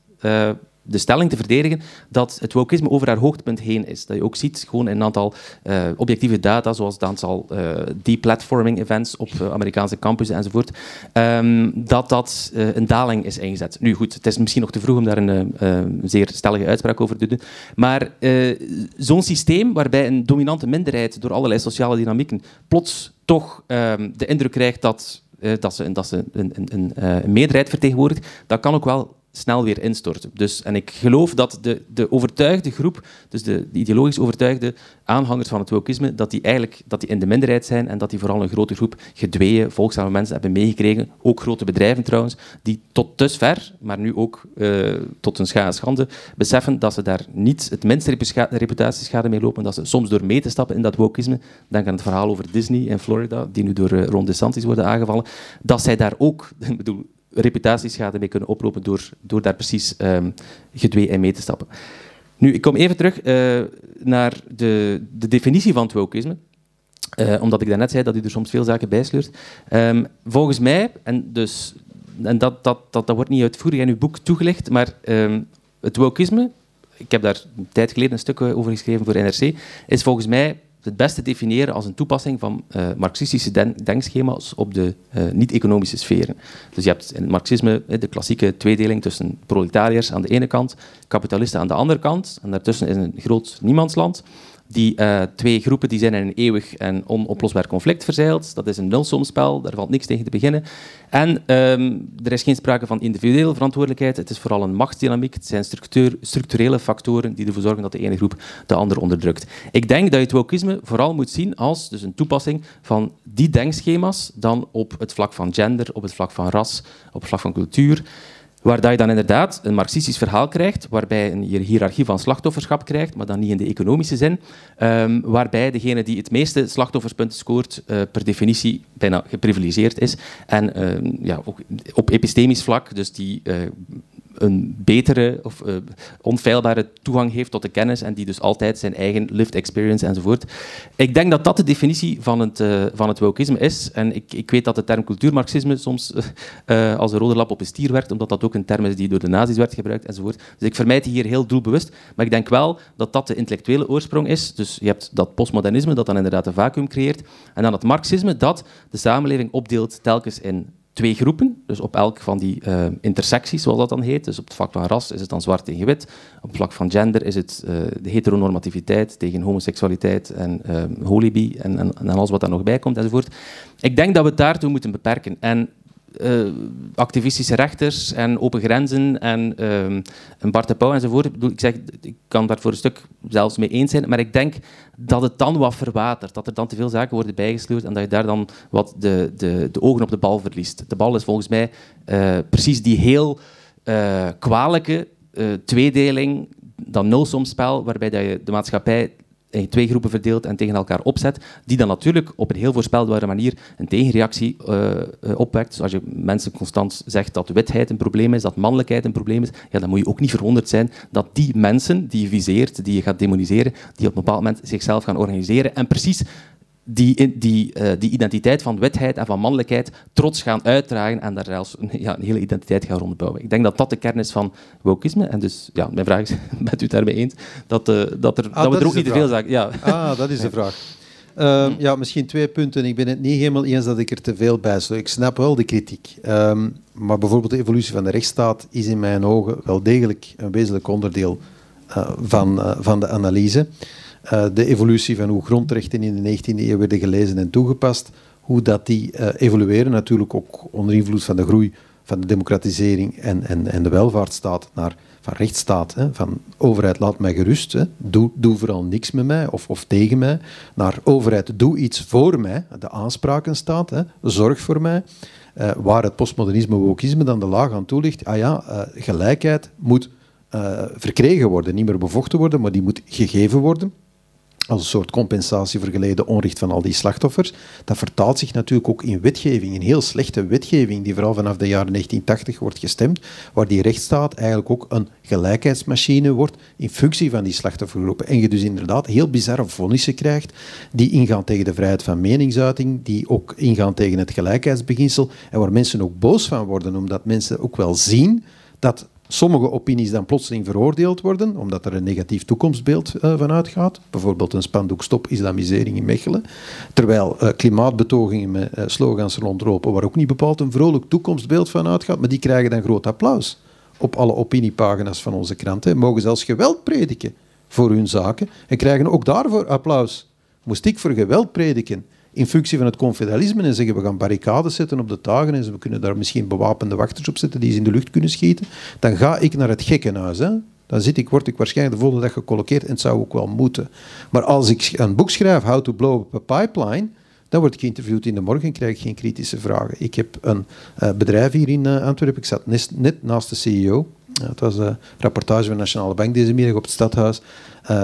de stelling te verdedigen dat het wokisme over haar hoogtepunt heen is. Dat je ook ziet, gewoon in een aantal uh, objectieve data, zoals het aantal uh, deplatforming events op uh, Amerikaanse campussen enzovoort, um, dat dat een daling is ingezet. Nu goed, het is misschien nog te vroeg om daar een zeer stellige uitspraak over te doen, maar zo'n systeem waarbij een dominante minderheid door allerlei sociale dynamieken plots toch ehm, de indruk krijgt dat, dat ze, dat ze een, een, een, een meerderheid vertegenwoordigt, dat kan ook wel snel weer instorten. Dus, en ik geloof dat de, de overtuigde groep, dus de, de ideologisch overtuigde aanhangers van het wokisme, dat die eigenlijk dat die in de minderheid zijn en dat die vooral een grote groep gedweeën, volgzame mensen hebben meegekregen, ook grote bedrijven trouwens, die tot dusver, maar nu ook uh, tot hun scha schande, beseffen dat ze daar niet het minste reputatieschade mee lopen, dat ze soms door mee te stappen in dat wokisme, denk aan het verhaal over Disney in Florida, die nu door uh, Ron DeSantis worden aangevallen, dat zij daar ook, ik bedoel, reputatieschade mee kunnen oplopen door, door daar precies um, gedwee in mee te stappen. Nu, ik kom even terug uh, naar de, de, definitie van het wokeisme. Uh, omdat ik daarnet zei dat u er soms veel zaken bijsleurt. Um, volgens mij, en, dus, en dat, dat, dat, dat wordt niet uitvoerig in uw boek toegelicht, maar um, het wokeisme, ik heb daar een tijd geleden een stuk over geschreven voor NRC, is volgens mij het beste definiëren als een toepassing van uh, marxistische denkschema's op de uh, niet-economische sferen. Dus je hebt in het marxisme de klassieke tweedeling tussen proletariërs aan de ene kant, kapitalisten aan de andere kant, en daartussen is een groot niemandsland. Die uh, twee groepen die zijn in een eeuwig en onoplosbaar conflict verzeild. Dat is een nulsomspel, daar valt niks tegen te beginnen. En um, er is geen sprake van individuele verantwoordelijkheid. Het is vooral een machtsdynamiek. Het zijn structurele factoren die ervoor zorgen dat de ene groep de andere onderdrukt. Ik denk dat je het wokisme vooral moet zien als dus een toepassing van die denkschema's dan op het vlak van gender, op het vlak van ras, op het vlak van cultuur. Waar je dan inderdaad een marxistisch verhaal krijgt, waarbij je hiërarchie van slachtofferschap krijgt, maar dan niet in de economische zin, um, waarbij degene die het meeste slachtofferspunten scoort, uh, per definitie bijna geprivilegeerd is. En uh, ja, ook op epistemisch vlak, dus die uh, een betere of uh, onfeilbare toegang heeft tot de kennis en die dus altijd zijn eigen lived experience enzovoort. Ik denk dat dat de definitie van het, uh, van het wokisme is. En ik, ik weet dat de term cultuurmarxisme soms uh, als een rode lap op een stier werkt, omdat dat ook een term is die door de nazi's werd gebruikt enzovoort. Dus ik vermijd die hier heel doelbewust. Maar ik denk wel dat dat de intellectuele oorsprong is. Dus je hebt dat postmodernisme dat dan inderdaad een vacuüm creëert. En dan het marxisme dat de samenleving opdeelt telkens in twee groepen, dus op elk van die uh, intersecties, zoals dat dan heet. Dus op het vlak van ras is het dan zwart tegen wit. Op het vlak van gender is het uh, de heteronormativiteit tegen homoseksualiteit en uh, holibi en, en, en, alles wat daar nog bij komt enzovoort. Ik denk dat we het daartoe moeten beperken. En uh, activistische rechters en open grenzen en een Bart de Pauw enzovoort. Ik, zeg, ik kan daar voor een stuk zelfs mee eens zijn, maar ik denk dat het dan wat verwatert, dat er dan te veel zaken worden bijgesleurd en dat je daar dan wat de, de, de ogen op de bal verliest. De bal is volgens mij uh, precies die heel uh, kwalijke tweedeling, dat nulsomspel, waarbij dat je de maatschappij in twee groepen verdeelt en tegen elkaar opzet, die dan natuurlijk op een heel voorspelbare manier een tegenreactie uh, opwekt. Dus als je mensen constant zegt dat witheid een probleem is, dat mannelijkheid een probleem is, ja, dan moet je ook niet verwonderd zijn dat die mensen die je viseert, die je gaat demoniseren, die op een bepaald moment zichzelf gaan organiseren en precies die, die, uh, die identiteit van witheid en van mannelijkheid trots gaan uitdragen en daar zelfs een, ja, een hele identiteit gaan rondbouwen. Ik denk dat dat de kern is van wokisme. En dus, ja, mijn vraag is, bent u het daarmee eens? Dat, uh, dat, er, ah, dat we er ook niet te veel zaken... Ja. Ah, dat is de vraag. Uh, ja, misschien twee punten. Ik ben het niet helemaal eens dat ik er te veel bij sluit. Ik snap wel de kritiek. Um, maar bijvoorbeeld de evolutie van de rechtsstaat is in mijn ogen wel degelijk een wezenlijk onderdeel uh, van, van de analyse. Uh, de evolutie van hoe grondrechten in de 19e eeuw werden gelezen en toegepast, hoe dat die uh, evolueren, natuurlijk ook onder invloed van de groei van de democratisering en, en, en de welvaartsstaat naar van rechtsstaat, hè, van overheid laat mij gerust, hè, doe, doe vooral niks met mij of, of tegen mij, naar overheid doe iets voor mij, de aansprakenstaat, hè, zorg voor mij. Uh, waar het postmodernisme, wokisme dan de laag aan toelicht, ah ja, gelijkheid moet verkregen worden, niet meer bevochten worden, maar die moet gegeven worden als een soort compensatie voor geleden onrecht van al die slachtoffers. Dat vertaalt zich natuurlijk ook in wetgeving, in heel slechte wetgeving, die vooral vanaf de jaren 1980 wordt gestemd, waar die rechtsstaat eigenlijk ook een gelijkheidsmachine wordt in functie van die slachtoffergroepen. En je dus inderdaad heel bizarre vonnissen krijgt, die ingaan tegen de vrijheid van meningsuiting, die ook ingaan tegen het gelijkheidsbeginsel, en waar mensen ook boos van worden, omdat mensen ook wel zien dat sommige opinies dan plotseling veroordeeld worden, omdat er een negatief toekomstbeeld uh, van uitgaat. Bijvoorbeeld een spandoek stop islamisering in Mechelen. Terwijl uh, klimaatbetogingen met uh, slogans rondlopen, waar ook niet bepaald een vrolijk toekomstbeeld van uitgaat, maar die krijgen dan groot applaus op alle opiniepagina's van onze kranten. Mogen zelfs geweld prediken voor hun zaken en krijgen ook daarvoor applaus. Moest ik voor geweld prediken in functie van het confederalisme en zeggen we gaan barricades zetten op de tagen en we kunnen daar misschien bewapende wachters op zetten die ze in de lucht kunnen schieten, dan ga ik naar het gekkenhuis. Hè? Dan zit ik, word ik waarschijnlijk de volgende dag gecolloqueerd en het zou ook wel moeten. Maar als ik een boek schrijf, How to Blow Up a Pipeline, dan word ik geïnterviewd in de morgen en krijg ik geen kritische vragen. Ik heb een uh, bedrijf hier in uh, Antwerpen, ik zat net, naast de CEO. Uh, het was een rapportage van de Nationale Bank deze middag op het stadhuis.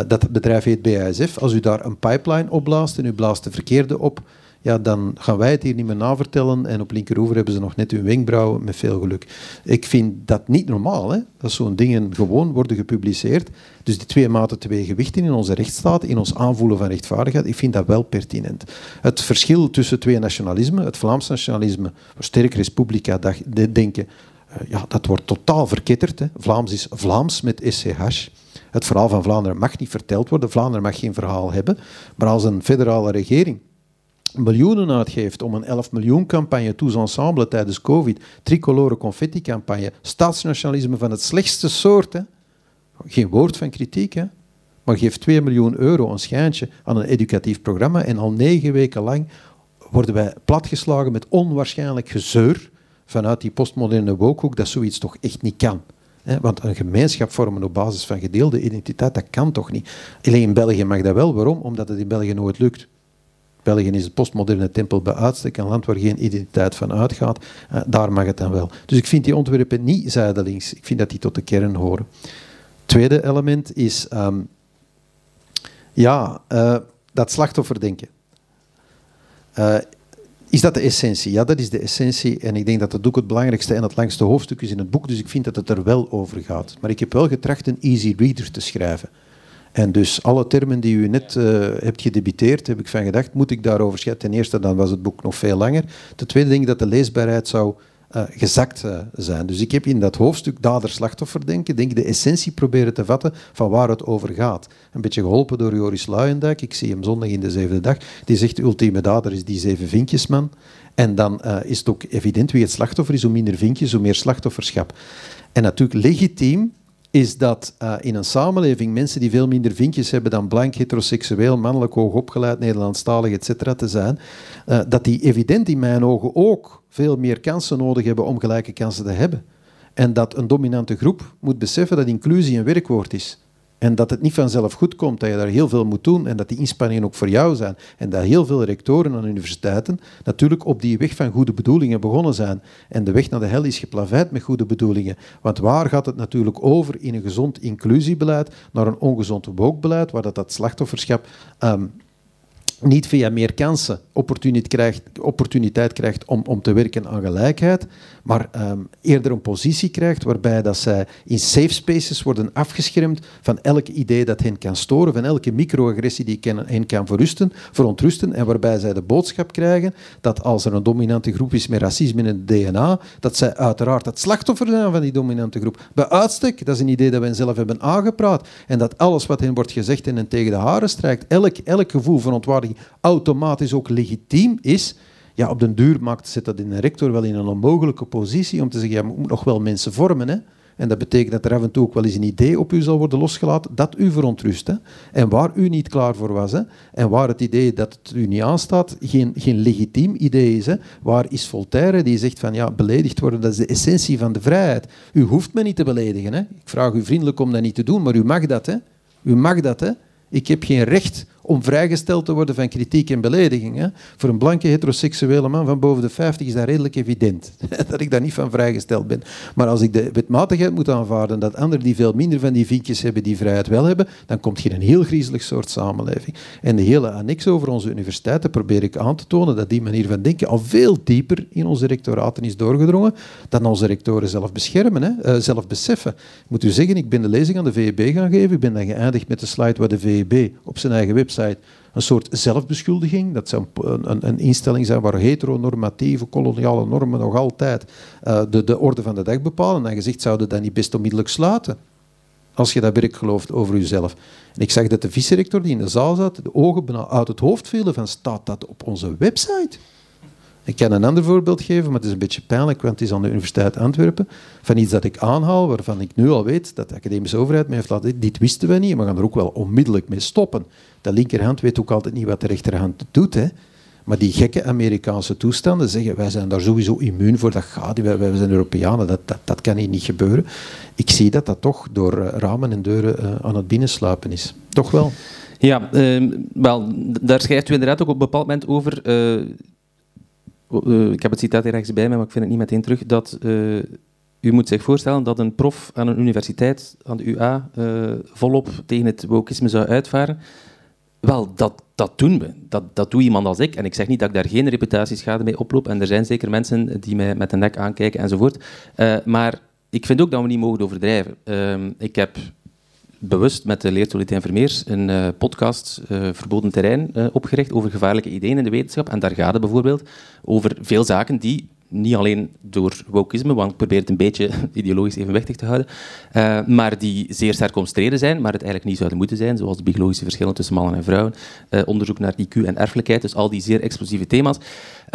Dat bedrijf heet BASF. Als u daar een pipeline opblaast en u blaast de verkeerde op, ja, dan gaan wij het hier niet meer navertellen. En op linkeroever hebben ze nog net hun wenkbrauwen, met veel geluk. Ik vind dat niet normaal, hè? dat zo'n dingen gewoon worden gepubliceerd. Dus die twee maten twee gewichten in onze rechtsstaat, in ons aanvoelen van rechtvaardigheid, ik vind dat wel pertinent. Het verschil tussen twee nationalismen, het Vlaams nationalisme, sterk Respublica denken, uh, ja, dat wordt totaal verketterd. Hè. Vlaams is Vlaams met SCH. Het verhaal van Vlaanderen mag niet verteld worden. Vlaanderen mag geen verhaal hebben. Maar als een federale regering miljoenen uitgeeft om een 11 miljoen campagne Tous Ensemble tijdens COVID, tricolore confetti campagne, staatsnationalisme van het slechtste soort. Hè. Geen woord van kritiek, hè. maar geeft 2 miljoen euro een schijntje aan een educatief programma en al negen weken lang worden wij platgeslagen met onwaarschijnlijk gezeur vanuit die postmoderne wookhoek dat zoiets toch echt niet kan. Want een gemeenschap vormen op basis van gedeelde identiteit, dat kan toch niet. Alleen in België mag dat wel. Waarom? Omdat het in België nooit lukt. België is het postmoderne tempel bij uitstek, een land waar geen identiteit van uitgaat. Uh, daar mag het dan wel. Dus ik vind die ontwerpen niet zijdelings. Ik vind dat die tot de kern horen. Tweede element is, um, ja, uh, dat slachtofferdenken. Uh, is dat de essentie? Ja, dat is de essentie. En ik denk dat dat ook het belangrijkste en het langste hoofdstuk is in het boek. Dus ik vind dat het er wel over gaat. Maar ik heb wel getracht een easy reader te schrijven. En dus alle termen die u net uh, hebt gedebiteerd, heb ik van gedacht, moet ik daarover schetsen. Ten eerste, dan was het boek nog veel langer. Ten tweede denk ik dat de leesbaarheid zou uh, gezakt uh, zijn. Dus ik heb in dat hoofdstuk dader-slachtoffer denken, denk ik de essentie proberen te vatten van waar het over gaat. Een beetje geholpen door Joris Luijendijk, ik zie hem zondag in de zevende dag, die zegt de ultieme dader is die zeven vinkjesman. En dan is het ook evident wie het slachtoffer is, hoe minder vinkjes, hoe meer slachtofferschap. En natuurlijk legitiem is dat uh, in een samenleving mensen die veel minder vinkjes hebben dan blank, heteroseksueel, mannelijk, hoogopgeleid, Nederlandstalig, etc. te zijn, uh, dat die evident in mijn ogen ook veel meer kansen nodig hebben om gelijke kansen te hebben. En dat een dominante groep moet beseffen dat inclusie een werkwoord is. En dat het niet vanzelf goed komt, dat je daar heel veel moet doen en dat die inspanningen ook voor jou zijn. En dat heel veel rectoren aan universiteiten natuurlijk op die weg van goede bedoelingen begonnen zijn. En de weg naar de hel is geplaveid met goede bedoelingen. Want waar gaat het natuurlijk over in een gezond inclusiebeleid naar een ongezond wookbeleid, waar dat, dat slachtofferschap um, niet via meer kansen opportuniteit krijgt, opportuniteit krijgt om, om te werken aan gelijkheid, maar um, eerder een positie krijgt waarbij dat zij in safe spaces worden afgeschermd van elk idee dat hen kan storen, van elke microagressie die hen kan verusten, verontrusten, en waarbij zij de boodschap krijgen dat als er een dominante groep is met racisme in het DNA, dat zij uiteraard het slachtoffer zijn van die dominante groep. Bij uitstek, dat is een idee dat wij zelf hebben aangepraat, en dat alles wat hen wordt gezegd hen tegen de haren strijkt, elk, elk gevoel van automatisch ook legitiem is, ja, op den duur maakt, zet dat in een rector wel in een onmogelijke positie om te zeggen, ja, je moet nog wel mensen vormen. Hè? En dat betekent dat er af en toe ook wel eens een idee op u zal worden losgelaten dat u verontrust. Hè? En waar u niet klaar voor was. Hè? En waar het idee dat het u niet aanstaat geen, geen legitiem idee is. Hè? Waar is Voltaire die zegt van ja, beledigd worden, dat is de essentie van de vrijheid. U hoeft me niet te beledigen. Hè? Ik vraag u vriendelijk om dat niet te doen, maar u mag dat. Hè? U mag dat. Hè? Ik heb geen recht om vrijgesteld te worden van kritiek en belediging. Voor een blanke heteroseksuele man van boven de 50 is dat redelijk evident dat ik daar niet van vrijgesteld ben. Maar als ik de wetmatigheid moet aanvaarden dat anderen die veel minder van die vinkjes hebben, die vrijheid wel hebben, dan komt in een heel griezelig soort samenleving. En de hele annex over onze universiteiten probeer ik aan te tonen dat die manier van denken al veel dieper in onze rectoraten is doorgedrongen dan onze rectoren zelf beschermen, hè, uh, zelf beseffen. Ik moet u zeggen, ik ben de lezing aan de VEB gaan geven. Ik ben dan geëindigd met de slide waar de VEB op zijn eigen website een soort zelfbeschuldiging. Dat zou een, een, een, instelling zijn waar heteronormatieve, koloniale normen nog altijd uh, de, de orde van de dag bepalen. En gezegd zouden dat niet best onmiddellijk sluiten. Als je dat werk gelooft over jezelf. En ik zag dat de vice-rector die in de zaal zat, de ogen uit het hoofd vielen van staat dat op onze website? Ik kan een ander voorbeeld geven, maar het is een beetje pijnlijk, want het is aan de Universiteit Antwerpen, van iets dat ik aanhaal, waarvan ik nu al weet dat de academische overheid mij heeft laten dit wisten we niet, maar we gaan er ook wel onmiddellijk mee stoppen. De linkerhand weet ook altijd niet wat de rechterhand doet. Hè. Maar die gekke Amerikaanse toestanden zeggen, wij zijn daar sowieso immuun voor, dat gaat, wij, wij zijn Europeanen, dat, dat, dat kan hier niet gebeuren. Ik zie dat dat toch door eh, ramen en deuren uh, aan het binnensluipen is. Toch wel? Ja, uh, wel, daar schrijft u inderdaad ook op een bepaald moment over. Uh, ik heb het citaat hier rechts bij me, maar ik vind het niet meteen terug. Dat u moet zich voorstellen dat een prof aan een universiteit, aan de UA, volop tegen het wokisme zou uitvaren. Wel, dat, dat doen we. Dat, dat doet iemand als ik. En ik zeg niet dat ik daar geen reputatieschade mee oploop. En er zijn zeker mensen die mij met de nek aankijken enzovoort. Uh, maar ik vind ook dat we niet mogen overdrijven. Uh, ik heb bewust met de leertoilet Vermeers een uh, podcast uh, Verboden Terrein opgericht over gevaarlijke ideeën in de wetenschap. En daar gaat het bijvoorbeeld over veel zaken die niet alleen door wokisme, want ik probeer het een beetje ideologisch evenwichtig te houden, maar die zeer sterk omstreden zijn, maar het eigenlijk niet zouden moeten zijn, zoals de biologische verschillen tussen mannen en vrouwen, onderzoek naar IQ en erfelijkheid, dus al die zeer explosieve thema's.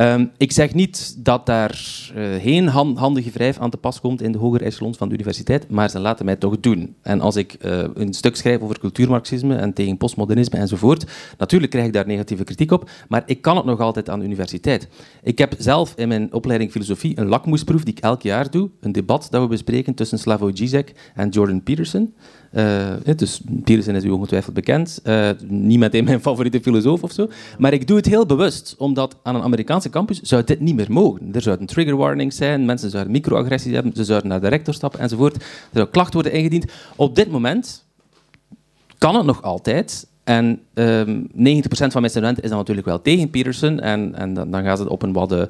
Um, ik zeg niet dat daar uh, geen hand, handige wrijf aan te pas komt in de hogere echelons van de universiteit, maar ze laten mij toch doen. En als ik een stuk schrijf over cultuurmarxisme en tegen postmodernisme enzovoort, natuurlijk krijg ik daar negatieve kritiek op, maar ik kan het nog altijd aan de universiteit. Ik heb zelf in mijn opleiding filosofie een lakmoesproef die ik elk jaar doe. Een debat dat we bespreken tussen Slavoj Žižek en Jordan Peterson. Uh, dus Peterson is u ongetwijfeld bekend. Uh, niet meteen mijn favoriete filosoof of zo. Maar ik doe het heel bewust, omdat aan een Amerikaanse campus zou dit niet meer mogen. Er zouden trigger warnings zijn, mensen zouden microagressies hebben, ze zouden naar de rector stappen enzovoort. Er zou klacht worden ingediend. Op dit moment kan het nog altijd. En um, ehm, 90% van mijn studenten is dan natuurlijk wel tegen Peterson. En, en dan, dan, gaan ze op een wat, uh,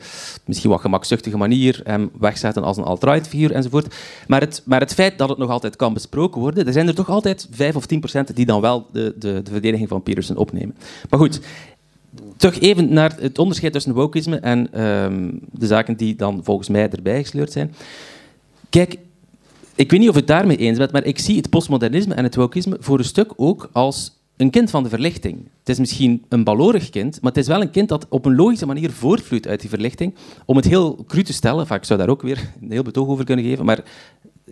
misschien wat gemakzuchtige manier hem wegzetten als een alt-right figuur enzovoort. Maar het, maar het feit dat het nog altijd kan besproken worden, er zijn er toch altijd 5 of 10% die dan wel de, de, de verdediging van Peterson opnemen. Maar goed, terug even naar het onderscheid tussen wokisme en um, de zaken die dan volgens mij erbij gesleurd zijn. Kijk, ik weet niet of het daarmee eens ben, maar ik zie het postmodernisme en het wokisme voor een stuk ook als een kind van de verlichting. Het is misschien een balorig kind, maar het is wel een kind dat op een logische manier voortvloeit uit die verlichting. Om het heel cru te stellen, ik zou daar ook weer een heel betoog over kunnen geven, maar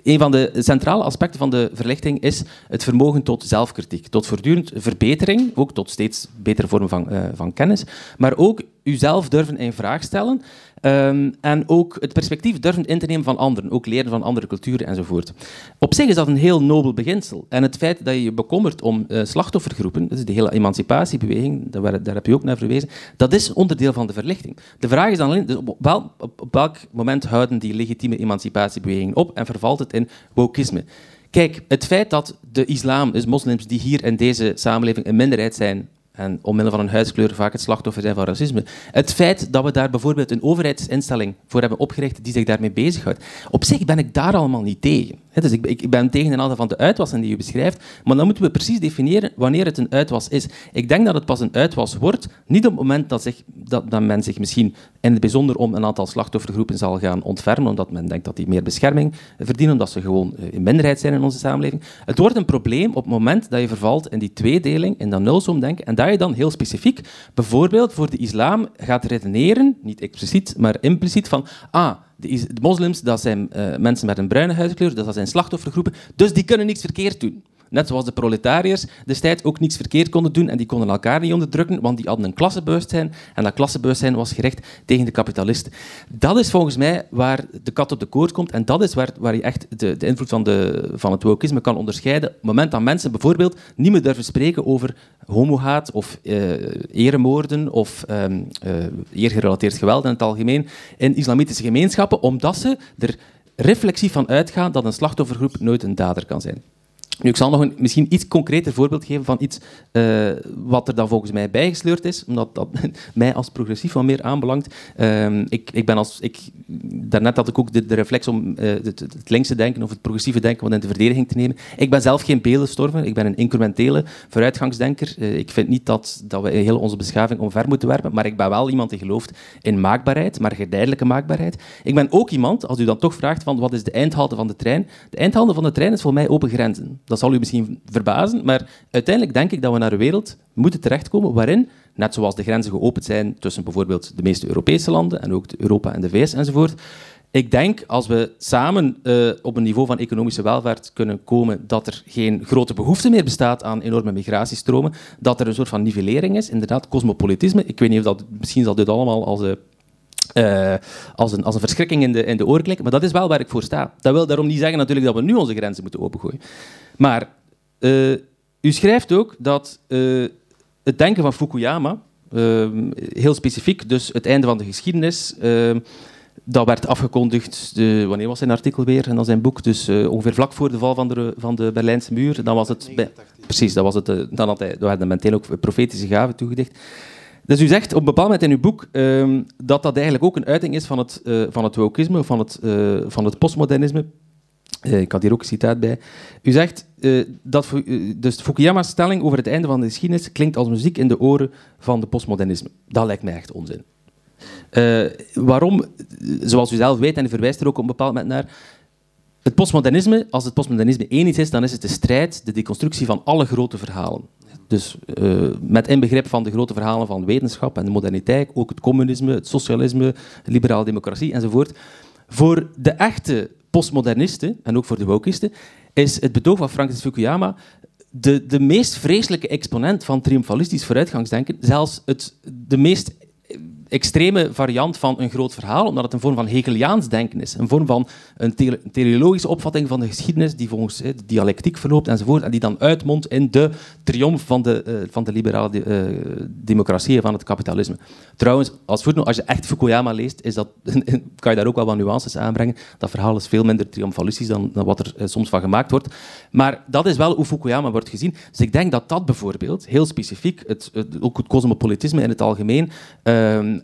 een van de centrale aspecten van de verlichting is het vermogen tot zelfkritiek, tot voortdurend verbetering, ook tot steeds betere vormen van, uh, van kennis, maar ook uzelf durven in vraag stellen Um, en ook het perspectief durven in te nemen van anderen, ook leren van andere culturen enzovoort. Op zich is dat een heel nobel beginsel. En het feit dat je je bekommert om uh, slachtoffergroepen, dat is de hele emancipatiebeweging, daar, daar, heb je ook naar verwezen, dat is onderdeel van de verlichting. De vraag is dan alleen, dus op, wel, op welk moment houden die legitieme emancipatiebewegingen op en vervalt het in wokisme? Kijk, het feit dat de islam, dus moslims die hier in deze samenleving een minderheid zijn, en omwille van een huidskleur vaak het slachtoffer zijn van racisme. Het feit dat we daar bijvoorbeeld een overheidsinstelling voor hebben opgericht die zich daarmee bezighoudt, op zich ben ik daar allemaal niet tegen. Dus ik, ik ben tegen een aantal van de uitwassen die u beschrijft, maar dan moeten we precies definiëren wanneer het een uitwas is. Ik denk dat het pas een uitwas wordt, niet op het moment dat, zich, dat, men zich misschien in het bijzonder om een aantal slachtoffergroepen zal gaan ontfermen, omdat men denkt dat die meer bescherming verdienen, omdat ze gewoon eh, in minderheid zijn in onze samenleving. Het wordt een probleem op het moment dat je vervalt in die tweedeling, in dat nulsomdenken, en dat je dan heel specifiek, bijvoorbeeld voor de islam, gaat redeneren, niet expliciet, maar impliciet, van ah, de, moslims, dat zijn uh, mensen met een bruine huidskleur, dat zijn slachtoffergroepen, dus die kunnen niks verkeerd doen. Net zoals de proletariërs destijds ook niets verkeerd konden doen en die konden elkaar niet onderdrukken, want die hadden een klassebewustzijn en dat klassebewustzijn was gericht tegen de kapitalisten. Dat is volgens mij waar de kat op de koord komt en dat is waar, waar je echt de, de invloed van, de, van het wokisme kan onderscheiden. Op het moment dat mensen bijvoorbeeld niet meer durven spreken over homohaat of uh, eremoorden of um, eergerelateerd geweld in het algemeen in islamitische gemeenschappen, omdat ze er reflexief van uitgaan dat een slachtoffergroep nooit een dader kan zijn. Nu, ik zal nog een misschien iets concreter voorbeeld geven van iets uh, wat er dan volgens mij bijgesleurd is, omdat dat mij als progressief wat meer aanbelangt. Uh, ik, ik ben als, ik, daarnet had ik ook de, reflex om uh, het, linkse denken of het progressieve denken wat in de verdediging te nemen. Ik ben zelf geen belenstormer, ik ben een incrementele vooruitgangsdenker. Uh, ik vind niet dat, dat we heel onze beschaving omver moeten werpen, maar ik ben wel iemand die gelooft in maakbaarheid, maar geleidelijke maakbaarheid. Ik ben ook iemand, als u dan toch vraagt van wat is de eindhalte van de trein, de eindhalte van de trein is voor mij open grenzen. Dat zal u misschien verbazen, maar uiteindelijk denk ik dat we naar een wereld moeten terechtkomen waarin, net zoals de grenzen geopend zijn tussen bijvoorbeeld de meeste Europese landen en ook Europa en de VS enzovoort, ik denk als we samen uh, op een niveau van economische welvaart kunnen komen dat er geen grote behoefte meer bestaat aan enorme migratiestromen, dat er een soort van nivellering is, inderdaad, cosmopolitisme. Ik weet niet of dat, misschien zal dit allemaal als, uh, als, een, als een verschrikking in de, in de oren maar dat is wel waar ik voor sta. Dat wil daarom niet zeggen natuurlijk dat we nu onze grenzen moeten opengooien. Maar uh, u schrijft ook dat het denken van Fukuyama, heel specifiek, dus het einde van de geschiedenis dat werd afgekondigd, de, wanneer was zijn artikel weer en dan zijn boek, dus uh, ongeveer vlak voor de val van de, van de Berlijnse muur. Dan was het, bij, precies, dat was het, dan had hij, werden meteen ook profetische gaven toegedicht. Dus u zegt op een bepaald moment in uw boek uh, dat dat eigenlijk ook een uiting is van het, uh, van het wokisme, van het, van het postmodernisme. Ik had hier ook een citaat bij. U zegt dat dus Fukuyama's stelling over het einde van de geschiedenis klinkt als muziek in de oren van de postmodernisme. Dat lijkt mij echt onzin. Uh, waarom, zoals u zelf weet, en u verwijst er ook op een bepaald moment naar, het postmodernisme, als het postmodernisme iets is, dan is het de strijd, de deconstructie van alle grote verhalen. Dus uh, met inbegrip van de grote verhalen van wetenschap en de moderniteit, ook het communisme, het socialisme, liberale democratie enzovoort. Voor de echte postmodernisten, en ook voor de wokisten, is het betoog van Francis Fukuyama de, de meest vreselijke exponent van triomfalistisch vooruitgangsdenken, zelfs het, de meest extreme variant van een groot verhaal, omdat het een vorm van Hegeliaans denken is. Een vorm van een teleologische opvatting van de geschiedenis die volgens de dialectiek verloopt enzovoort, en die dan uitmondt in de triomf van de, uh, van de liberale de, uh, democratie en van het kapitalisme. Trouwens, als als je echt Fukuyama leest, is dat, kan je daar ook wel wat nuances aanbrengen. Dat verhaal is veel minder triomfalistisch dan, dan wat er uh, soms van gemaakt wordt. Maar dat is wel hoe Fukuyama wordt gezien. Dus ik denk dat dat bijvoorbeeld, heel specifiek, het, het ook het cosmopolitisme in het algemeen,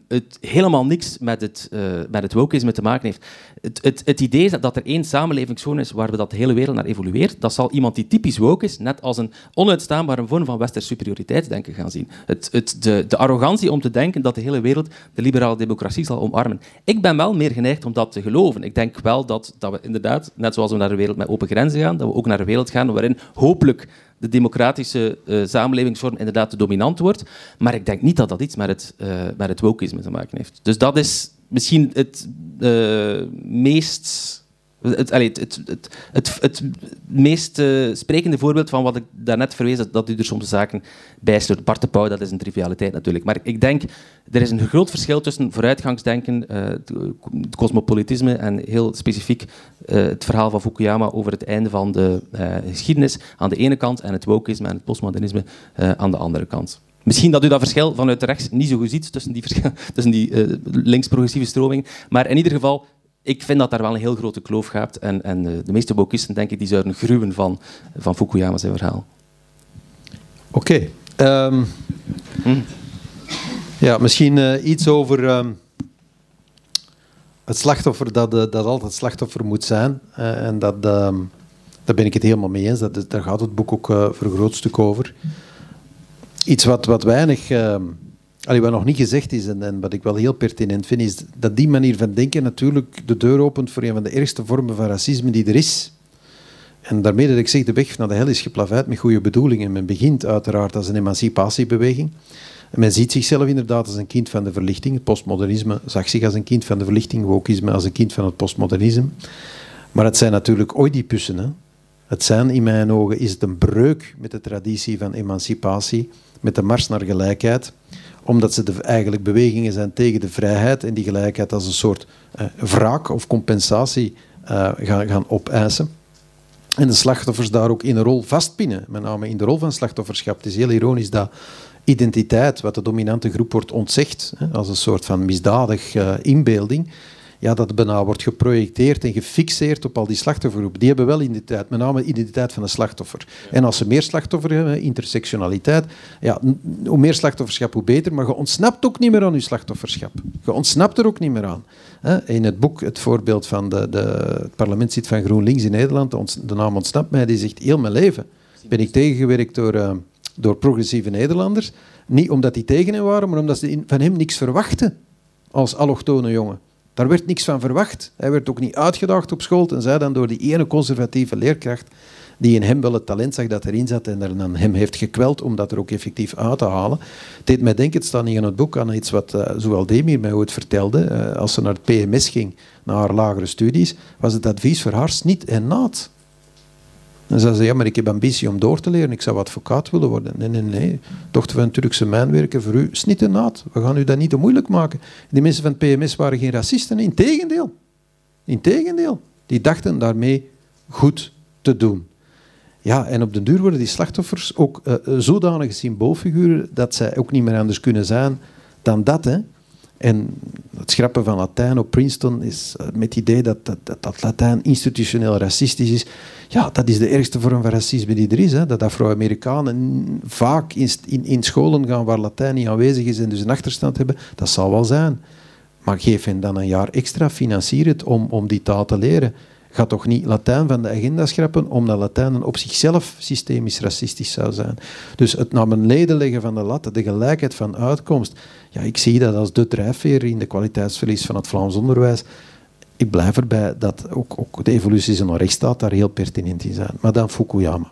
het helemaal niks met het, uh, met het wokeisme te maken heeft. Het, het, het idee is dat, er één samenlevingszone is waar we dat de hele wereld naar evolueert. Dat zal iemand die typisch woke is, net als een onuitstaanbare vorm van westers superioriteitsdenken gaan zien. Het, het, de, de arrogantie om te denken dat de hele wereld de liberale democratie zal omarmen. Ik ben wel meer geneigd om dat te geloven. Ik denk wel dat, dat we inderdaad, net zoals we naar een wereld met open grenzen gaan, dat we ook naar een wereld gaan waarin hopelijk de democratische uh, samenlevingsvorm inderdaad de dominant wordt. Maar ik denk niet dat dat iets met het, uh, met het wokeisme te maken heeft. Dus dat is misschien het uh, meest het, het, het, het, meest uh, sprekende voorbeeld van wat ik daarnet verwees, dat, dat u er soms zaken bijstuurt. Bart de Pauw, dat is een trivialiteit natuurlijk. Maar ik denk, er is een groot verschil tussen vooruitgangsdenken, uh, het cosmopolitisme en heel specifiek uh, het verhaal van Fukuyama over het einde van de geschiedenis aan de ene kant en het wokeisme en het postmodernisme aan de andere kant. Misschien dat u dat verschil vanuit rechts niet zo goed ziet tussen die, tussen die links-progressieve stromingen, maar in ieder geval ik vind dat daar wel een heel grote kloof gaat. En, en eh, de meeste boekisten, denk ik, die zouden gruwen van, van Fukuyama zijn verhaal. Oké. Okay. Um, ehm, hm. Ja, misschien uh, iets over um, het slachtoffer, dat, uh, dat altijd slachtoffer moet zijn. Uh, en dat, um, daar ben ik het helemaal mee eens. Dat, daar gaat het boek ook voor een groot stuk over. Iets wat, wat weinig Allee, wat nog niet gezegd is, en, en, wat ik wel heel pertinent vind, is dat die manier van denken natuurlijk de deur opent voor een van de ergste vormen van racisme die er is. En daarmee dat ik zeg, de weg naar de hel is geplaveid met goede bedoelingen. Men begint uiteraard als een emancipatiebeweging. En men ziet zichzelf inderdaad als een kind van de verlichting. Het postmodernisme zag zich als een kind van de verlichting, wokisme als een kind van het postmodernisme. Maar het zijn natuurlijk Oedipussen. Hè? Het zijn in mijn ogen is het een breuk met de traditie van emancipatie, met de mars naar gelijkheid omdat ze de, eigenlijk bewegingen zijn tegen de vrijheid en die gelijkheid als een soort uh, wraak of compensatie uh, gaan, gaan opeisen. En de slachtoffers daar ook in een rol vastpinnen, met name in de rol van slachtofferschap. Het is heel ironisch dat identiteit, wat de dominante groep wordt ontzegd, hè, als een soort van misdadig uh, inbeelding, ja, dat bijna wordt geprojecteerd en gefixeerd op al die slachtoffergroepen. Die hebben wel identiteit, met name identiteit van de slachtoffer. En als ze meer slachtoffer hebben, intersectionaliteit, ja, hoe meer slachtofferschap, hoe beter. Maar je ontsnapt ook niet meer aan je slachtofferschap. Je ontsnapt er ook niet meer aan. In het boek, het voorbeeld van de, de, het parlementslid van GroenLinks in Nederland, de naam ontsnapt mij, die zegt heel mijn leven ben ik tegengewerkt door, uh, door progressieve Nederlanders. Niet omdat die tegen hem waren, maar omdat ze van hem niks verwachten als allochtone jongen. Daar werd niks van verwacht. Hij werd ook niet uitgedaagd op school, en zij dan door die ene conservatieve leerkracht die in hem wel het talent zag dat erin zat en er dan hem heeft gekweld om dat er ook effectief uit te halen. Het deed mij denken, het staat niet in het boek, aan iets wat uh, zowel Demir mij ooit vertelde. Uh, als ze naar het PMS ging, naar haar lagere studies, was het advies voor haar snit en naad. Dan zei ze, ja, maar ik heb ambitie om door te leren, ik zou advocaat willen worden. Nee, nee, nee, dochter van een Turkse mijnwerker, voor u snit naad. We gaan u dat niet te moeilijk maken. Die mensen van het PMS waren geen racisten, integendeel. Integendeel. Die dachten daarmee goed te doen. Ja, en op den duur worden die slachtoffers ook uh, zodanige symboolfiguren dat zij ook niet meer anders kunnen zijn dan dat. Hè. En het schrappen van Latijn op Princeton is uh, met het idee dat, dat, dat, dat, Latijn institutioneel racistisch is. Ja, dat is de ergste vorm van racisme die er is. Hè. Dat Afro-Amerikanen vaak in, in, in, scholen gaan waar Latijn niet aanwezig is en dus een achterstand hebben, dat zal wel zijn. Maar geef hen dan een jaar extra, financier het om, om die taal te leren. Ga toch niet Latijn van de agenda schrappen, omdat Latijn op zichzelf systemisch racistisch zou zijn. Dus het naar beneden leggen van de lat, de gelijkheid van uitkomst, ja, ik zie dat als de drijfveer in de kwaliteitsverlies van het Vlaams onderwijs. Ik blijf erbij dat ook, ook de evoluties in rechtsstaat daar heel pertinent in zijn. Maar dan Fukuyama.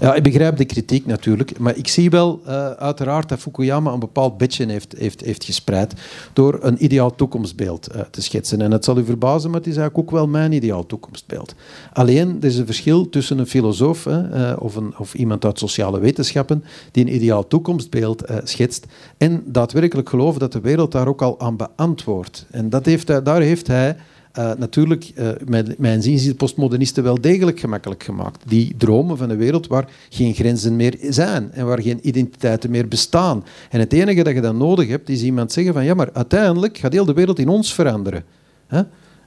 Ja, ik begrijp de kritiek natuurlijk, maar ik zie wel uh, uiteraard dat Fukuyama een bepaald bedje heeft, heeft, heeft gespreid door een ideaal toekomstbeeld uh, te schetsen. En het zal u verbazen, maar het is eigenlijk ook wel mijn ideaal toekomstbeeld. Alleen, er is een verschil tussen een filosoof uh, of, een, of iemand uit sociale wetenschappen die een ideaal toekomstbeeld schetst en daadwerkelijk geloven dat de wereld daar ook al aan beantwoordt. En dat heeft, daar heeft hij uh, natuurlijk, uh, mijn, mijn zin is de postmodernisten wel degelijk gemakkelijk gemaakt. Die dromen van een wereld waar geen grenzen meer zijn en waar geen identiteiten meer bestaan. En het enige dat je dan nodig hebt, is iemand zeggen van ja, maar uiteindelijk gaat heel de wereld in ons veranderen.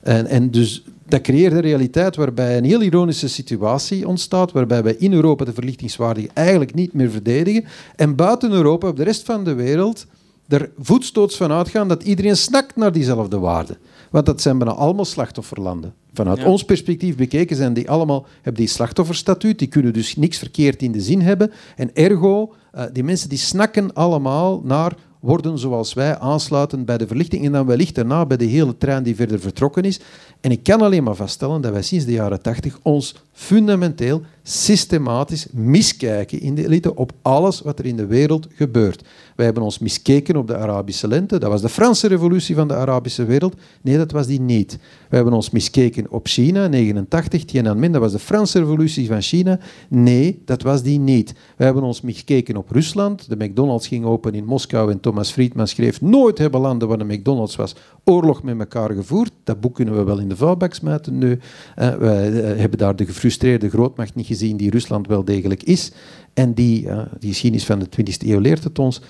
En, en dus dat creëert een realiteit waarbij een heel ironische situatie ontstaat, waarbij wij in Europa de verlichtingswaarde eigenlijk niet meer verdedigen en buiten Europa, op de rest van de wereld, er voetstoots van uitgaan dat iedereen snakt naar diezelfde waarden. Want dat zijn bijna allemaal slachtofferlanden. Vanuit ons perspectief bekeken zijn die allemaal, hebben die slachtofferstatuut, die kunnen dus niks verkeerd in de zin hebben. En ergo, uh, die mensen die snakken allemaal naar worden zoals wij aansluiten bij de verlichting en dan wellicht daarna bij de hele trein die verder vertrokken is. En ik kan alleen maar vaststellen dat wij sinds de jaren tachtig ons fundamenteel, systematisch miskijken in de elite op alles wat er in de wereld gebeurt. Wij hebben ons miskeken op de Arabische lente. Dat was de Franse revolutie van de Arabische wereld. Nee, dat was die niet. Wij hebben ons miskeken op China, 89, Tiananmen. Dat was de Franse revolutie van China. Nee, dat was die niet. Wij hebben ons miskeken op Rusland. De McDonald's ging open in Moskou en Thomas Friedman schreef nooit hebben landen waar de McDonald's was oorlog met elkaar gevoerd. Dat boek kunnen we wel in de vuilbak smijten nu. Uh, wij uh, hebben daar de gefrustreerde grootmacht niet gezien die Rusland wel degelijk is. En die, uh, die geschiedenis van de 20e eeuw leert het ons,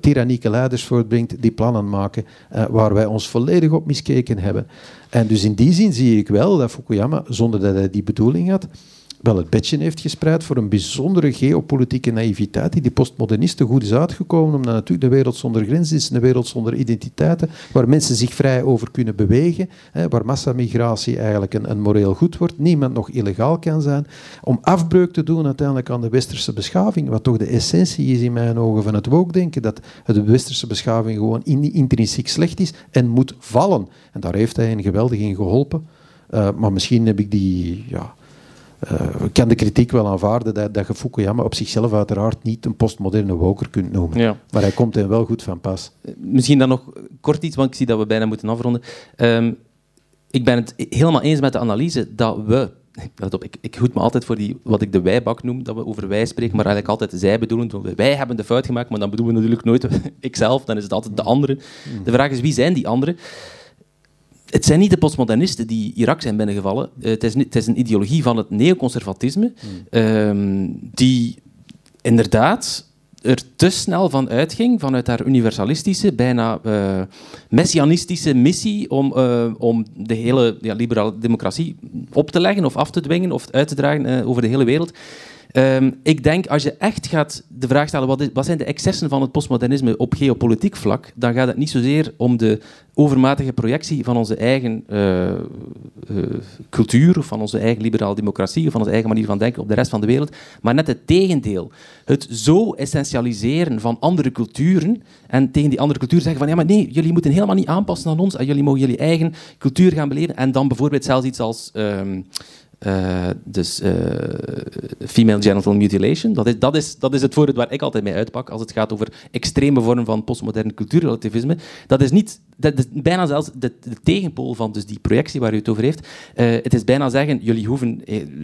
tyrannieke leiders voortbrengt die plannen maken waar wij ons volledig op miskeken hebben. En dus in die zin zie ik wel dat Fukuyama, zonder dat hij die bedoeling had, wel het bedje heeft gespreid voor een bijzondere geopolitieke naïviteit die die postmodernisten goed is uitgekomen, omdat natuurlijk de wereld zonder grenzen is, een wereld zonder identiteiten, waar mensen zich vrij over kunnen bewegen, hè, waar massamigratie eigenlijk een, een moreel goed wordt, niemand nog illegaal kan zijn, om afbreuk te doen uiteindelijk aan de westerse beschaving, wat toch de essentie is in mijn ogen van het wookdenken, dat de westerse beschaving gewoon intrinsiek slecht is en moet vallen. En daar heeft hij een geweldig in geholpen. Uh, maar misschien heb ik die... Ja, ik kan de kritiek wel aanvaarden dat, dat je Fukuyama op zichzelf uiteraard niet een postmoderne woker kunt noemen. Ja. Maar hij komt er wel goed van pas. Eh, misschien dan nog kort iets, want ik zie dat we bijna moeten afronden. Um, ik ben het helemaal eens met de analyse dat we Let op, ik, ik hoed me altijd voor die, wat ik de wijbak noem, dat we over wij spreken, maar eigenlijk altijd zij bedoelen. Wij hebben de fout gemaakt, maar dan bedoelen we natuurlijk nooit ikzelf, dan is het altijd de anderen. Mm. De vraag is, wie zijn die anderen? Het zijn niet de postmodernisten die Irak zijn binnengevallen. Uh, het, is, het, is, een ideologie van het neoconservatisme, mm. die inderdaad er te snel van uitging, vanuit haar universalistische, bijna uh, messianistische missie om, uh, om de hele ja, liberale democratie op te leggen of af te dwingen of uit te dragen over de hele wereld. Um, ik denk, als je echt gaat de vraag stellen, wat, is, wat, zijn de excessen van het postmodernisme op geopolitiek vlak, dan gaat het niet zozeer om de overmatige projectie van onze eigen uh, uh, cultuur, van onze eigen liberale democratie, of van onze eigen manier van denken op de rest van de wereld, maar net het tegendeel. Het zo essentialiseren van andere culturen en tegen die andere cultuur zeggen van ja, maar nee, jullie moeten helemaal niet aanpassen aan ons, en jullie mogen jullie eigen cultuur gaan beleven en dan bijvoorbeeld zelfs iets als... Um, Uh, dus uh, female genital mutilation, dat is, dat, is, dat is het voorbeeld waar ik altijd mee uitpak als het gaat over extreme vormen van postmodern cultuurrelativisme. Dat is niet, dat is bijna zelfs de, de, tegenpool van dus die projectie waar u het over heeft. Uh, het is bijna zeggen, jullie hoeven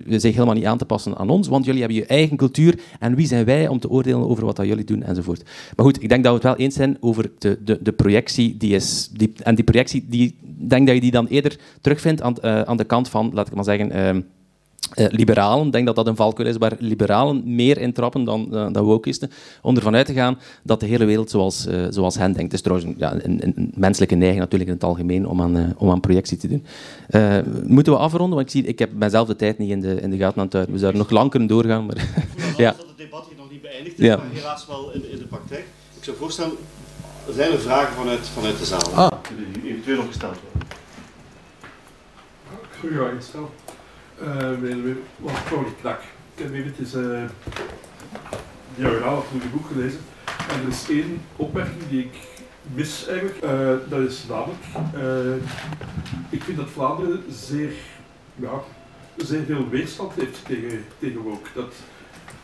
zich helemaal niet aan te passen aan ons, want jullie hebben je eigen cultuur en wie zijn wij om te oordelen over wat dat jullie doen enzovoort. Maar goed, ik denk dat we het wel eens zijn over de, de, de projectie die is, die, en die projectie, die, denk dat je die dan eerder terugvindt aan, aan de kant van, laat ik maar zeggen, ehm, uh, liberalen, ik denk dat dat een valkuil is waar liberalen meer intrappen dan, uh, dan wokisten, om ervan uit te gaan dat de hele wereld zoals, zoals hen denkt. Het is trouwens ja, een, een, menselijke neiging natuurlijk in het algemeen om aan, om aan projectie te doen. moeten we afronden? Want ik, zie, ik heb mijzelf de tijd niet in de, in de gaten aan het houden. We zouden nog lang kunnen doorgaan. Maar, ja. dat het debat hier nog niet beëindigd is, ja. maar helaas wel in, in de praktijk. Ik zou voorstellen, zijn er vragen vanuit, vanuit de zaal? Ah. Die eventueel nog gesteld worden. Goeie stel. Uh, wat Pauli Knak. Ik heb even het uh, diagonaal of het boek gelezen. En er is één opmerking die ik mis eigenlijk. Uh, dat is namelijk, uh, ik vind dat Vlaanderen zeer, ja, zeer veel weerstand heeft tegen, tegen woke. Dat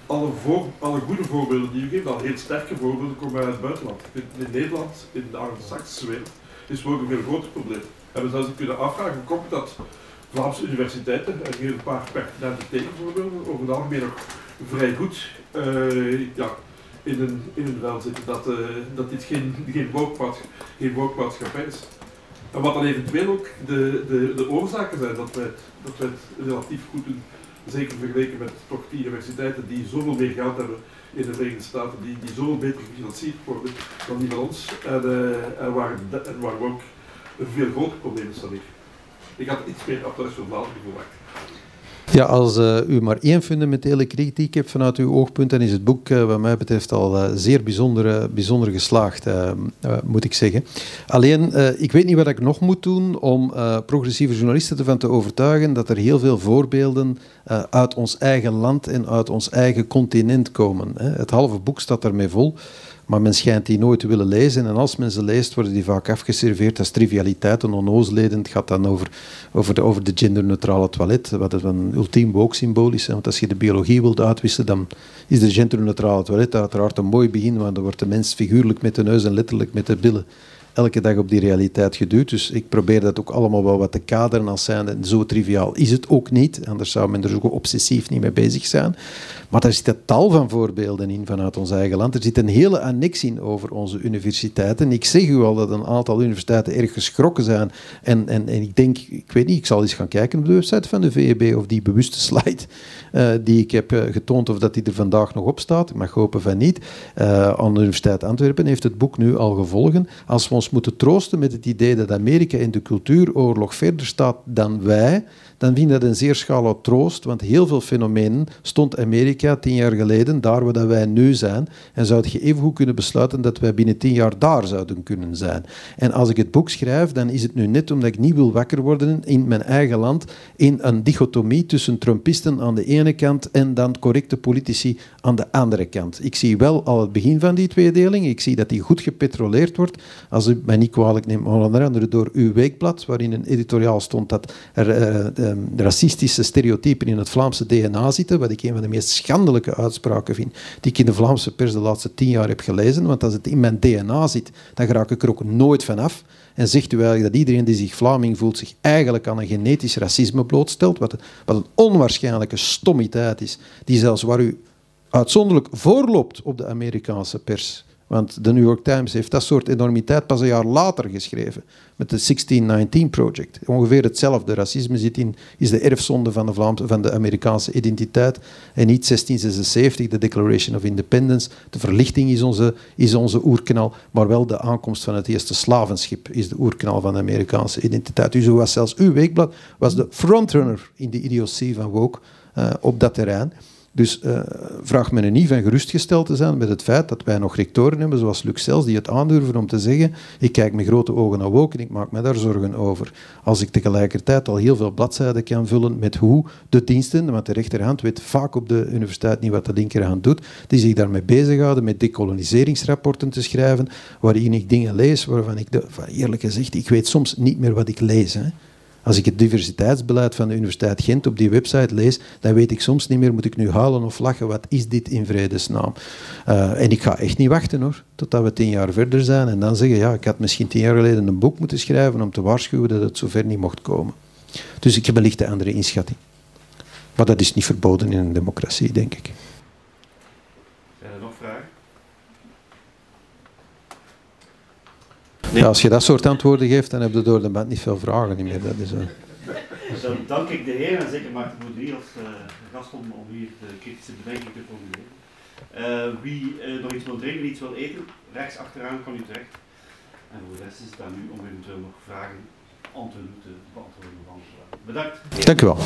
alle, voor, alle goede voorbeelden die u geeft, al heel sterke voorbeelden, komen uit het buitenland. In, Nederland, in de Anglo-Saxische wereld, is woke een veel groter probleem. En we zouden kunnen afvragen, komt dat Vlaamse universiteiten, en hier een paar pertinente tegenvoorbeelden, over het algemeen nog vrij goed uh, ja, in, een, in wel zitten dat, uh, dat dit geen, geen, geen is. En wat dan eventueel ook de, de, de oorzaken zijn dat het, dat wij het relatief goed doen, zeker vergeleken met toch die universiteiten die zoveel meer geld hebben in de Verenigde Staten, die, die zoveel beter gefinancierd worden dan die van ons, en, en, waar, en waar ook een veel groter probleem ik. Ik had iets meer applaus voor Vlaanderen verwacht. Ja, als uh, u maar één fundamentele kritiek hebt vanuit uw oogpunt, dan is het boek uh, wat mij betreft al uh, zeer bijzonder, bijzonder geslaagd, moet ik zeggen. Alleen, ik weet niet wat ik nog moet doen om progressieve journalisten ervan te overtuigen dat er heel veel voorbeelden uit ons eigen land en uit ons eigen continent komen. Hè. Het halve boek staat daarmee vol. Maar men schijnt die nooit te willen lezen. En als men ze leest, worden die vaak afgeserveerd als trivialiteiten, onnozelheden. Het gaat dan over, over, de, over de genderneutrale toilet, wat een ultiem woke-symbool is. Want als je de biologie wilt uitwisselen, dan is de genderneutrale toilet uiteraard een mooi begin, want dan wordt de mens figuurlijk met de neus en letterlijk met de billen elke dag op die realiteit geduwd. Dus ik probeer dat ook allemaal wel wat te kaderen als zijnde. Zo triviaal is het ook niet, anders zou men er zo obsessief niet mee bezig zijn. Maar er zitten tal van voorbeelden in vanuit ons eigen land. Er zit een hele annex in over onze universiteiten. Ik zeg u al dat een aantal universiteiten erg geschrokken zijn. En, en, en ik denk, ik weet niet, ik zal eens gaan kijken op de website van de VEB of die bewuste slide uh, die ik heb uh, getoond, of dat die er vandaag nog op staat. Ik mag hopen van niet. Uh, aan de Universiteit Antwerpen heeft het boek nu al gevolgen. Als we ons moeten troosten met het idee dat Amerika in de cultuuroorlog verder staat dan wij, dan vind ik dat een zeer schala troost, want heel veel fenomenen stond Amerika tien jaar geleden daar waar wij nu zijn, en zou je even goed kunnen besluiten dat wij binnen tien jaar daar zouden kunnen zijn. En als ik het boek schrijf, dan is het nu net omdat ik niet wil wakker worden in mijn eigen land in een dichotomie tussen Trumpisten aan de ene kant en dan correcte politici aan de andere kant. Ik zie wel al het begin van die tweedeling, ik zie dat die goed gepetroleerd wordt. Als u mij niet kwalijk maar onder andere door uw weekblad, waarin een editoriaal stond dat er uh, Ehm, racistische stereotypen in het Vlaamse DNA zitten, wat ik een van de meest schandelijke uitspraken vind die ik in de Vlaamse pers de laatste tien jaar heb gelezen. Want als het in mijn DNA zit, dan raak ik er ook nooit van af. En zegt u eigenlijk dat iedereen die zich Vlaming voelt zich eigenlijk aan een genetisch racisme blootstelt, wat, wat een onwaarschijnlijke stommiteit is, die zelfs waar u uitzonderlijk voorloopt op de Amerikaanse pers. Want de New York Times heeft dat soort enormiteit pas een jaar later geschreven met de 1619 Project. Ongeveer hetzelfde. Racisme zit in, is de erfzonde van de, Vlaamse, van de Amerikaanse identiteit en niet 1676, de Declaration of Independence. De verlichting is onze, is onze oerknal, maar wel de aankomst van het eerste slavenschip is de oerknal van de Amerikaanse identiteit. Dus was zelfs uw weekblad was de frontrunner in de idiotie van woke uh, op dat terrein. Dus uh, vraag me niet van gerustgesteld te zijn met het feit dat wij nog rectoren hebben, zoals Luc Sels, die het aandurven om te zeggen ik kijk met grote ogen naar woke en ik maak me daar zorgen over. Als ik tegelijkertijd al heel veel bladzijden kan vullen met hoe de diensten, want de rechterhand weet vaak op de universiteit niet wat de linkerhand doet, die zich daarmee bezighouden met decoloniseringsrapporten te schrijven, waarin ik dingen lees waarvan ik, de, eerlijk gezegd, ik weet soms niet meer wat ik lees. Hè. Als ik het diversiteitsbeleid van de Universiteit Gent op die website lees, dan weet ik soms niet meer, moet ik nu huilen of lachen, wat is dit in vredesnaam? Uh, en ik ga echt niet wachten hoor, totdat we tien jaar verder zijn en dan zeggen, ja, ik had misschien tien jaar geleden een boek moeten schrijven om te waarschuwen dat het zover niet mocht komen. Dus ik heb een lichte andere inschatting. Maar dat is niet verboden in een democratie, denk ik. Zijn er nog vragen? Ja, als je dat soort antwoorden geeft, dan heb je door de band niet veel vragen meer. Dat is, uh... Dan dank ik de heer en zeker Maarten Moedrier als uh, gast om, om hier de kritische bedenking te formuleren. Uh, wie uh, nog iets wil drinken, iets wil eten, rechts achteraan kan u terecht. En voor de rest is het aan u om eventueel nog vragen, antwoorden te beantwoorden. Bedankt. Dank u wel.